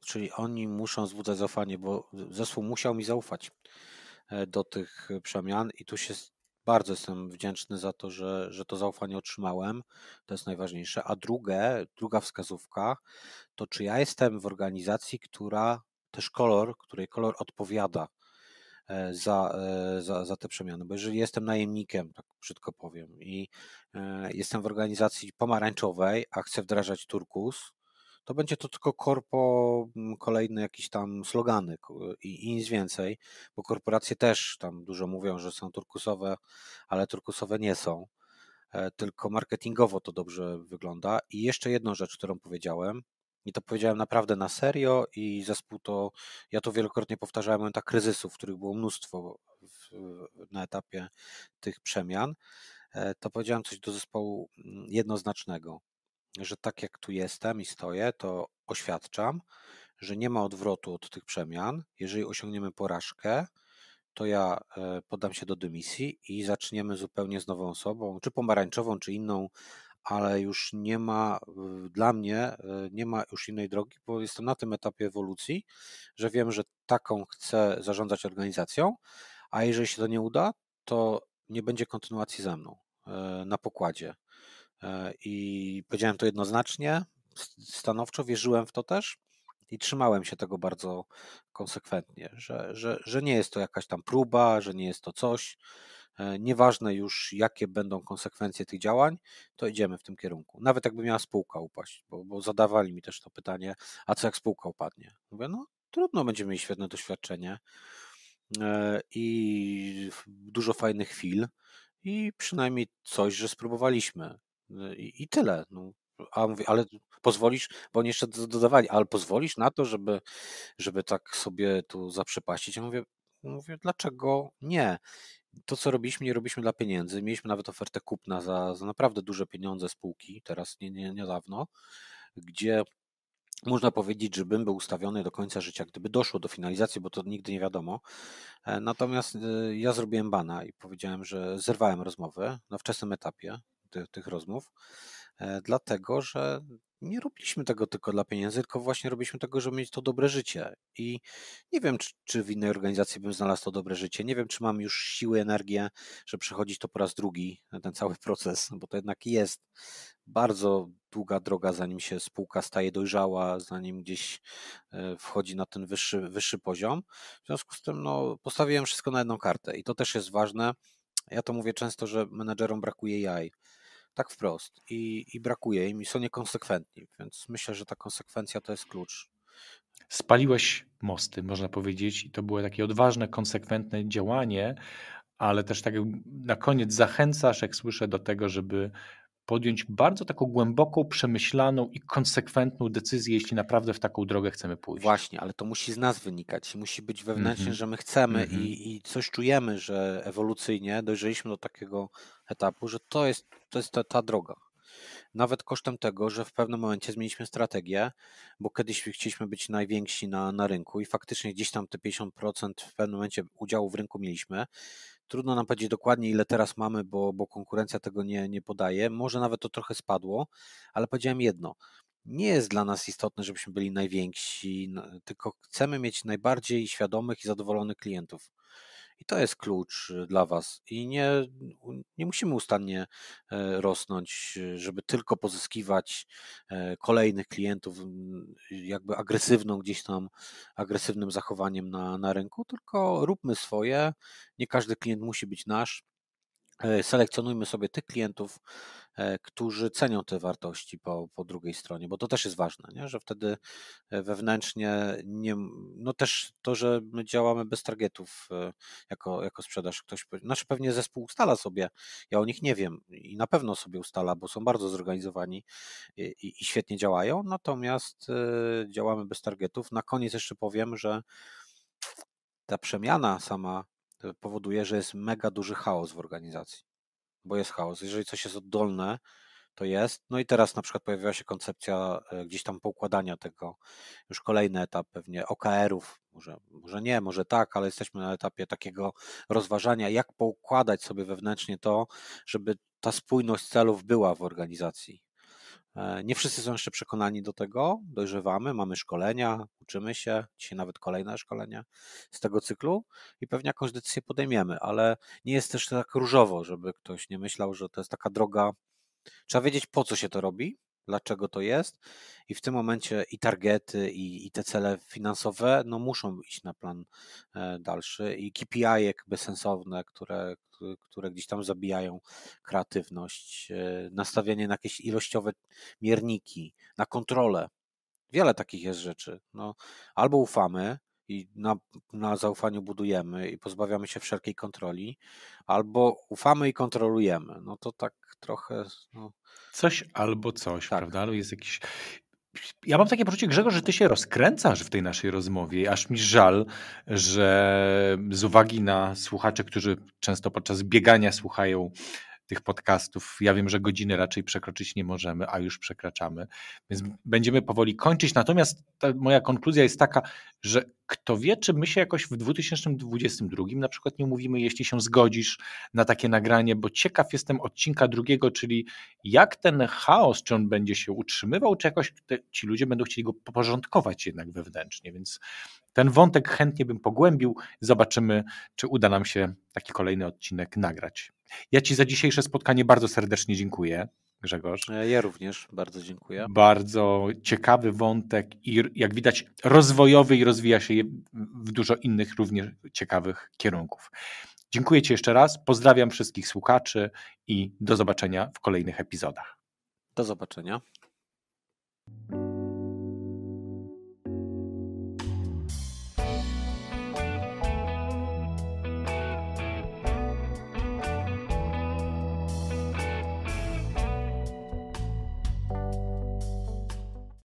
czyli oni muszą wzbudzać zaufanie, bo zespół musiał mi zaufać e, do tych przemian i tu się bardzo jestem wdzięczny za to, że, że to zaufanie otrzymałem. To jest najważniejsze. A drugie, druga wskazówka, to czy ja jestem w organizacji, która też kolor, której kolor odpowiada e, za, e, za, za te przemiany. Bo jeżeli jestem najemnikiem, tak brzydko powiem, i e, jestem w organizacji pomarańczowej, a chcę wdrażać turkus, to będzie to tylko korpo, mm, kolejne jakieś tam slogany i, i nic więcej, bo korporacje też tam dużo mówią, że są turkusowe, ale turkusowe nie są, e, tylko marketingowo to dobrze wygląda. I jeszcze jedną rzecz, którą powiedziałem, i to powiedziałem naprawdę na serio i zespół to, ja to wielokrotnie powtarzałem, momenty kryzysów, których było mnóstwo w, na etapie tych przemian, e, to powiedziałem coś do zespołu mm, jednoznacznego że tak jak tu jestem i stoję, to oświadczam, że nie ma odwrotu od tych przemian. Jeżeli osiągniemy porażkę, to ja e, podam się do dymisji i zaczniemy zupełnie z nową osobą, czy pomarańczową, czy inną, ale już nie ma dla mnie, e, nie ma już innej drogi, bo jestem na tym etapie ewolucji, że wiem, że taką chcę zarządzać organizacją, a jeżeli się to nie uda, to nie będzie kontynuacji ze mną e, na pokładzie. E, I powiedziałem to jednoznacznie, stanowczo, wierzyłem w to też i trzymałem się tego bardzo konsekwentnie, że, że, że nie jest to jakaś tam próba, że nie jest to coś, e, nieważne już jakie będą konsekwencje tych działań, to idziemy w tym kierunku. Nawet jakby miała spółka upaść, bo, bo zadawali mi też to pytanie, a co jak spółka upadnie? Mówię, no trudno, będziemy mieli świetne doświadczenie e, i dużo fajnych chwil i przynajmniej coś, że spróbowaliśmy. I, i tyle. No. A mówię, ale pozwolisz, bo oni jeszcze dodawali, ale pozwolisz na to, żeby, żeby tak sobie tu zaprzepaścić? Ja mówię, mówię, dlaczego nie? To, co robiliśmy, nie robiliśmy dla pieniędzy. Mieliśmy nawet ofertę kupna za, za naprawdę duże pieniądze spółki, teraz nie, nie, niedawno, gdzie można powiedzieć, że bym był ustawiony do końca życia, gdyby doszło do finalizacji, bo to nigdy nie wiadomo. E, natomiast e, ja zrobiłem bana i powiedziałem, że zerwałem rozmowę na wczesnym etapie tych, rozmów, e, dlatego że nie robiliśmy tego tylko dla pieniędzy, tylko właśnie robiliśmy tego, żeby mieć to dobre życie. I nie wiem, czy, czy w innej organizacji bym znalazł to dobre życie. Nie wiem, czy mam już siły, energię, żeby przechodzić to po raz drugi, ten cały proces, bo to jednak jest bardzo długa droga, zanim się spółka staje dojrzała, zanim gdzieś e, wchodzi na ten wyższy, wyższy poziom. W związku z tym no, postawiłem wszystko na jedną kartę i to też jest ważne. Ja to mówię często, że menedżerom brakuje jaj tak wprost. I, I brakuje im i są niekonsekwentni, więc myślę, że ta konsekwencja to jest klucz. Spaliłeś mosty, można powiedzieć, i to było takie odważne, konsekwentne działanie, ale też tak na koniec zachęcasz, jak słyszę, do tego, żeby podjąć bardzo taką głęboką, przemyślaną i konsekwentną decyzję, jeśli naprawdę w taką drogę chcemy pójść. Właśnie, ale to musi z nas wynikać, musi być wewnętrznie, mm -hmm. że my chcemy mm -hmm. i, i coś czujemy, że ewolucyjnie dojrzeliśmy do takiego etapu, że to jest, to jest ta, ta droga. Nawet kosztem tego, że w pewnym momencie zmieniliśmy strategię, bo kiedyś chcieliśmy być najwięksi na, na rynku i faktycznie gdzieś tam te 50% w pewnym momencie udziału w rynku mieliśmy. Trudno nam powiedzieć dokładnie, ile teraz mamy, bo, bo konkurencja tego nie, nie podaje. Może nawet to trochę spadło, ale powiedziałem jedno. Nie jest dla nas istotne, żebyśmy byli najwięksi, tylko chcemy mieć najbardziej świadomych i zadowolonych klientów. I to jest klucz y, dla Was. I nie, nie musimy ustannie e, rosnąć, y, żeby tylko pozyskiwać e, kolejnych klientów jakby agresywną gdzieś tam, agresywnym zachowaniem na, na rynku, tylko róbmy swoje. Nie każdy klient musi być nasz. E, selekcjonujmy sobie tych klientów, którzy cenią te wartości po, po drugiej stronie, bo to też jest ważne, nie? że wtedy e, wewnętrznie nie, no też to, że my działamy bez targetów e, jako, jako sprzedaż, ktoś, znaczy pewnie zespół ustala sobie, ja o nich nie wiem i na pewno sobie ustala, bo są bardzo zorganizowani i, i, i świetnie działają, natomiast działamy bez targetów. Na koniec jeszcze powiem, że ta przemiana sama powoduje, że jest mega duży chaos w organizacji bo jest chaos. Jeżeli coś jest oddolne, to jest. No i teraz na przykład pojawiła się koncepcja e, gdzieś tam poukładania tego, już kolejny etap pewnie OKR-ów, może, może nie, może tak, ale jesteśmy na etapie takiego rozważania, jak poukładać sobie wewnętrznie to, żeby ta spójność celów była w organizacji. E, nie wszyscy są jeszcze przekonani do tego, dojrzewamy, mamy szkolenia, uczymy się, dzisiaj nawet kolejne szkolenia z tego cyklu i pewnie jakąś decyzję podejmiemy, ale nie jest też tak różowo, żeby ktoś nie myślał, że to jest taka droga. Trzeba wiedzieć, po co się to robi, dlaczego to jest i w tym momencie i targety, i, i te cele finansowe no, muszą iść na plan e, dalszy i KPI jakby sensowne, które, które gdzieś tam zabijają kreatywność, e, nastawienie na jakieś ilościowe mierniki, na kontrolę. Wiele takich jest rzeczy. No, albo ufamy, i na, na zaufaniu budujemy i pozbawiamy się wszelkiej kontroli, albo ufamy i kontrolujemy. No to tak trochę. No. Coś albo coś, tak. prawda? Ale jest jakiś. Ja mam takie poczucie, Grzegorz, że ty się rozkręcasz w tej naszej rozmowie. Aż mi żal, że z uwagi na słuchaczy, którzy często podczas biegania słuchają tych podcastów. Ja wiem, że godziny raczej przekroczyć nie możemy, a już przekraczamy, więc będziemy powoli kończyć. Natomiast moja konkluzja jest taka, że kto wie, czy my się jakoś w 2022 na przykład nie umówimy, jeśli się zgodzisz na takie nagranie, bo ciekaw jestem odcinka drugiego, czyli jak ten chaos, czy on będzie się utrzymywał, czy jakoś te, ci ludzie będą chcieli go porządkować jednak wewnętrznie, więc ten wątek chętnie bym pogłębił. Zobaczymy, czy uda nam się taki kolejny odcinek nagrać. Ja Ci za dzisiejsze spotkanie bardzo serdecznie dziękuję. Grzegorz. E, ja również bardzo dziękuję. Bardzo ciekawy wątek i jak widać rozwojowy i rozwija się w dużo innych również ciekawych kierunków. Dziękuję Ci jeszcze raz, pozdrawiam wszystkich słuchaczy i do zobaczenia w kolejnych epizodach. Do zobaczenia.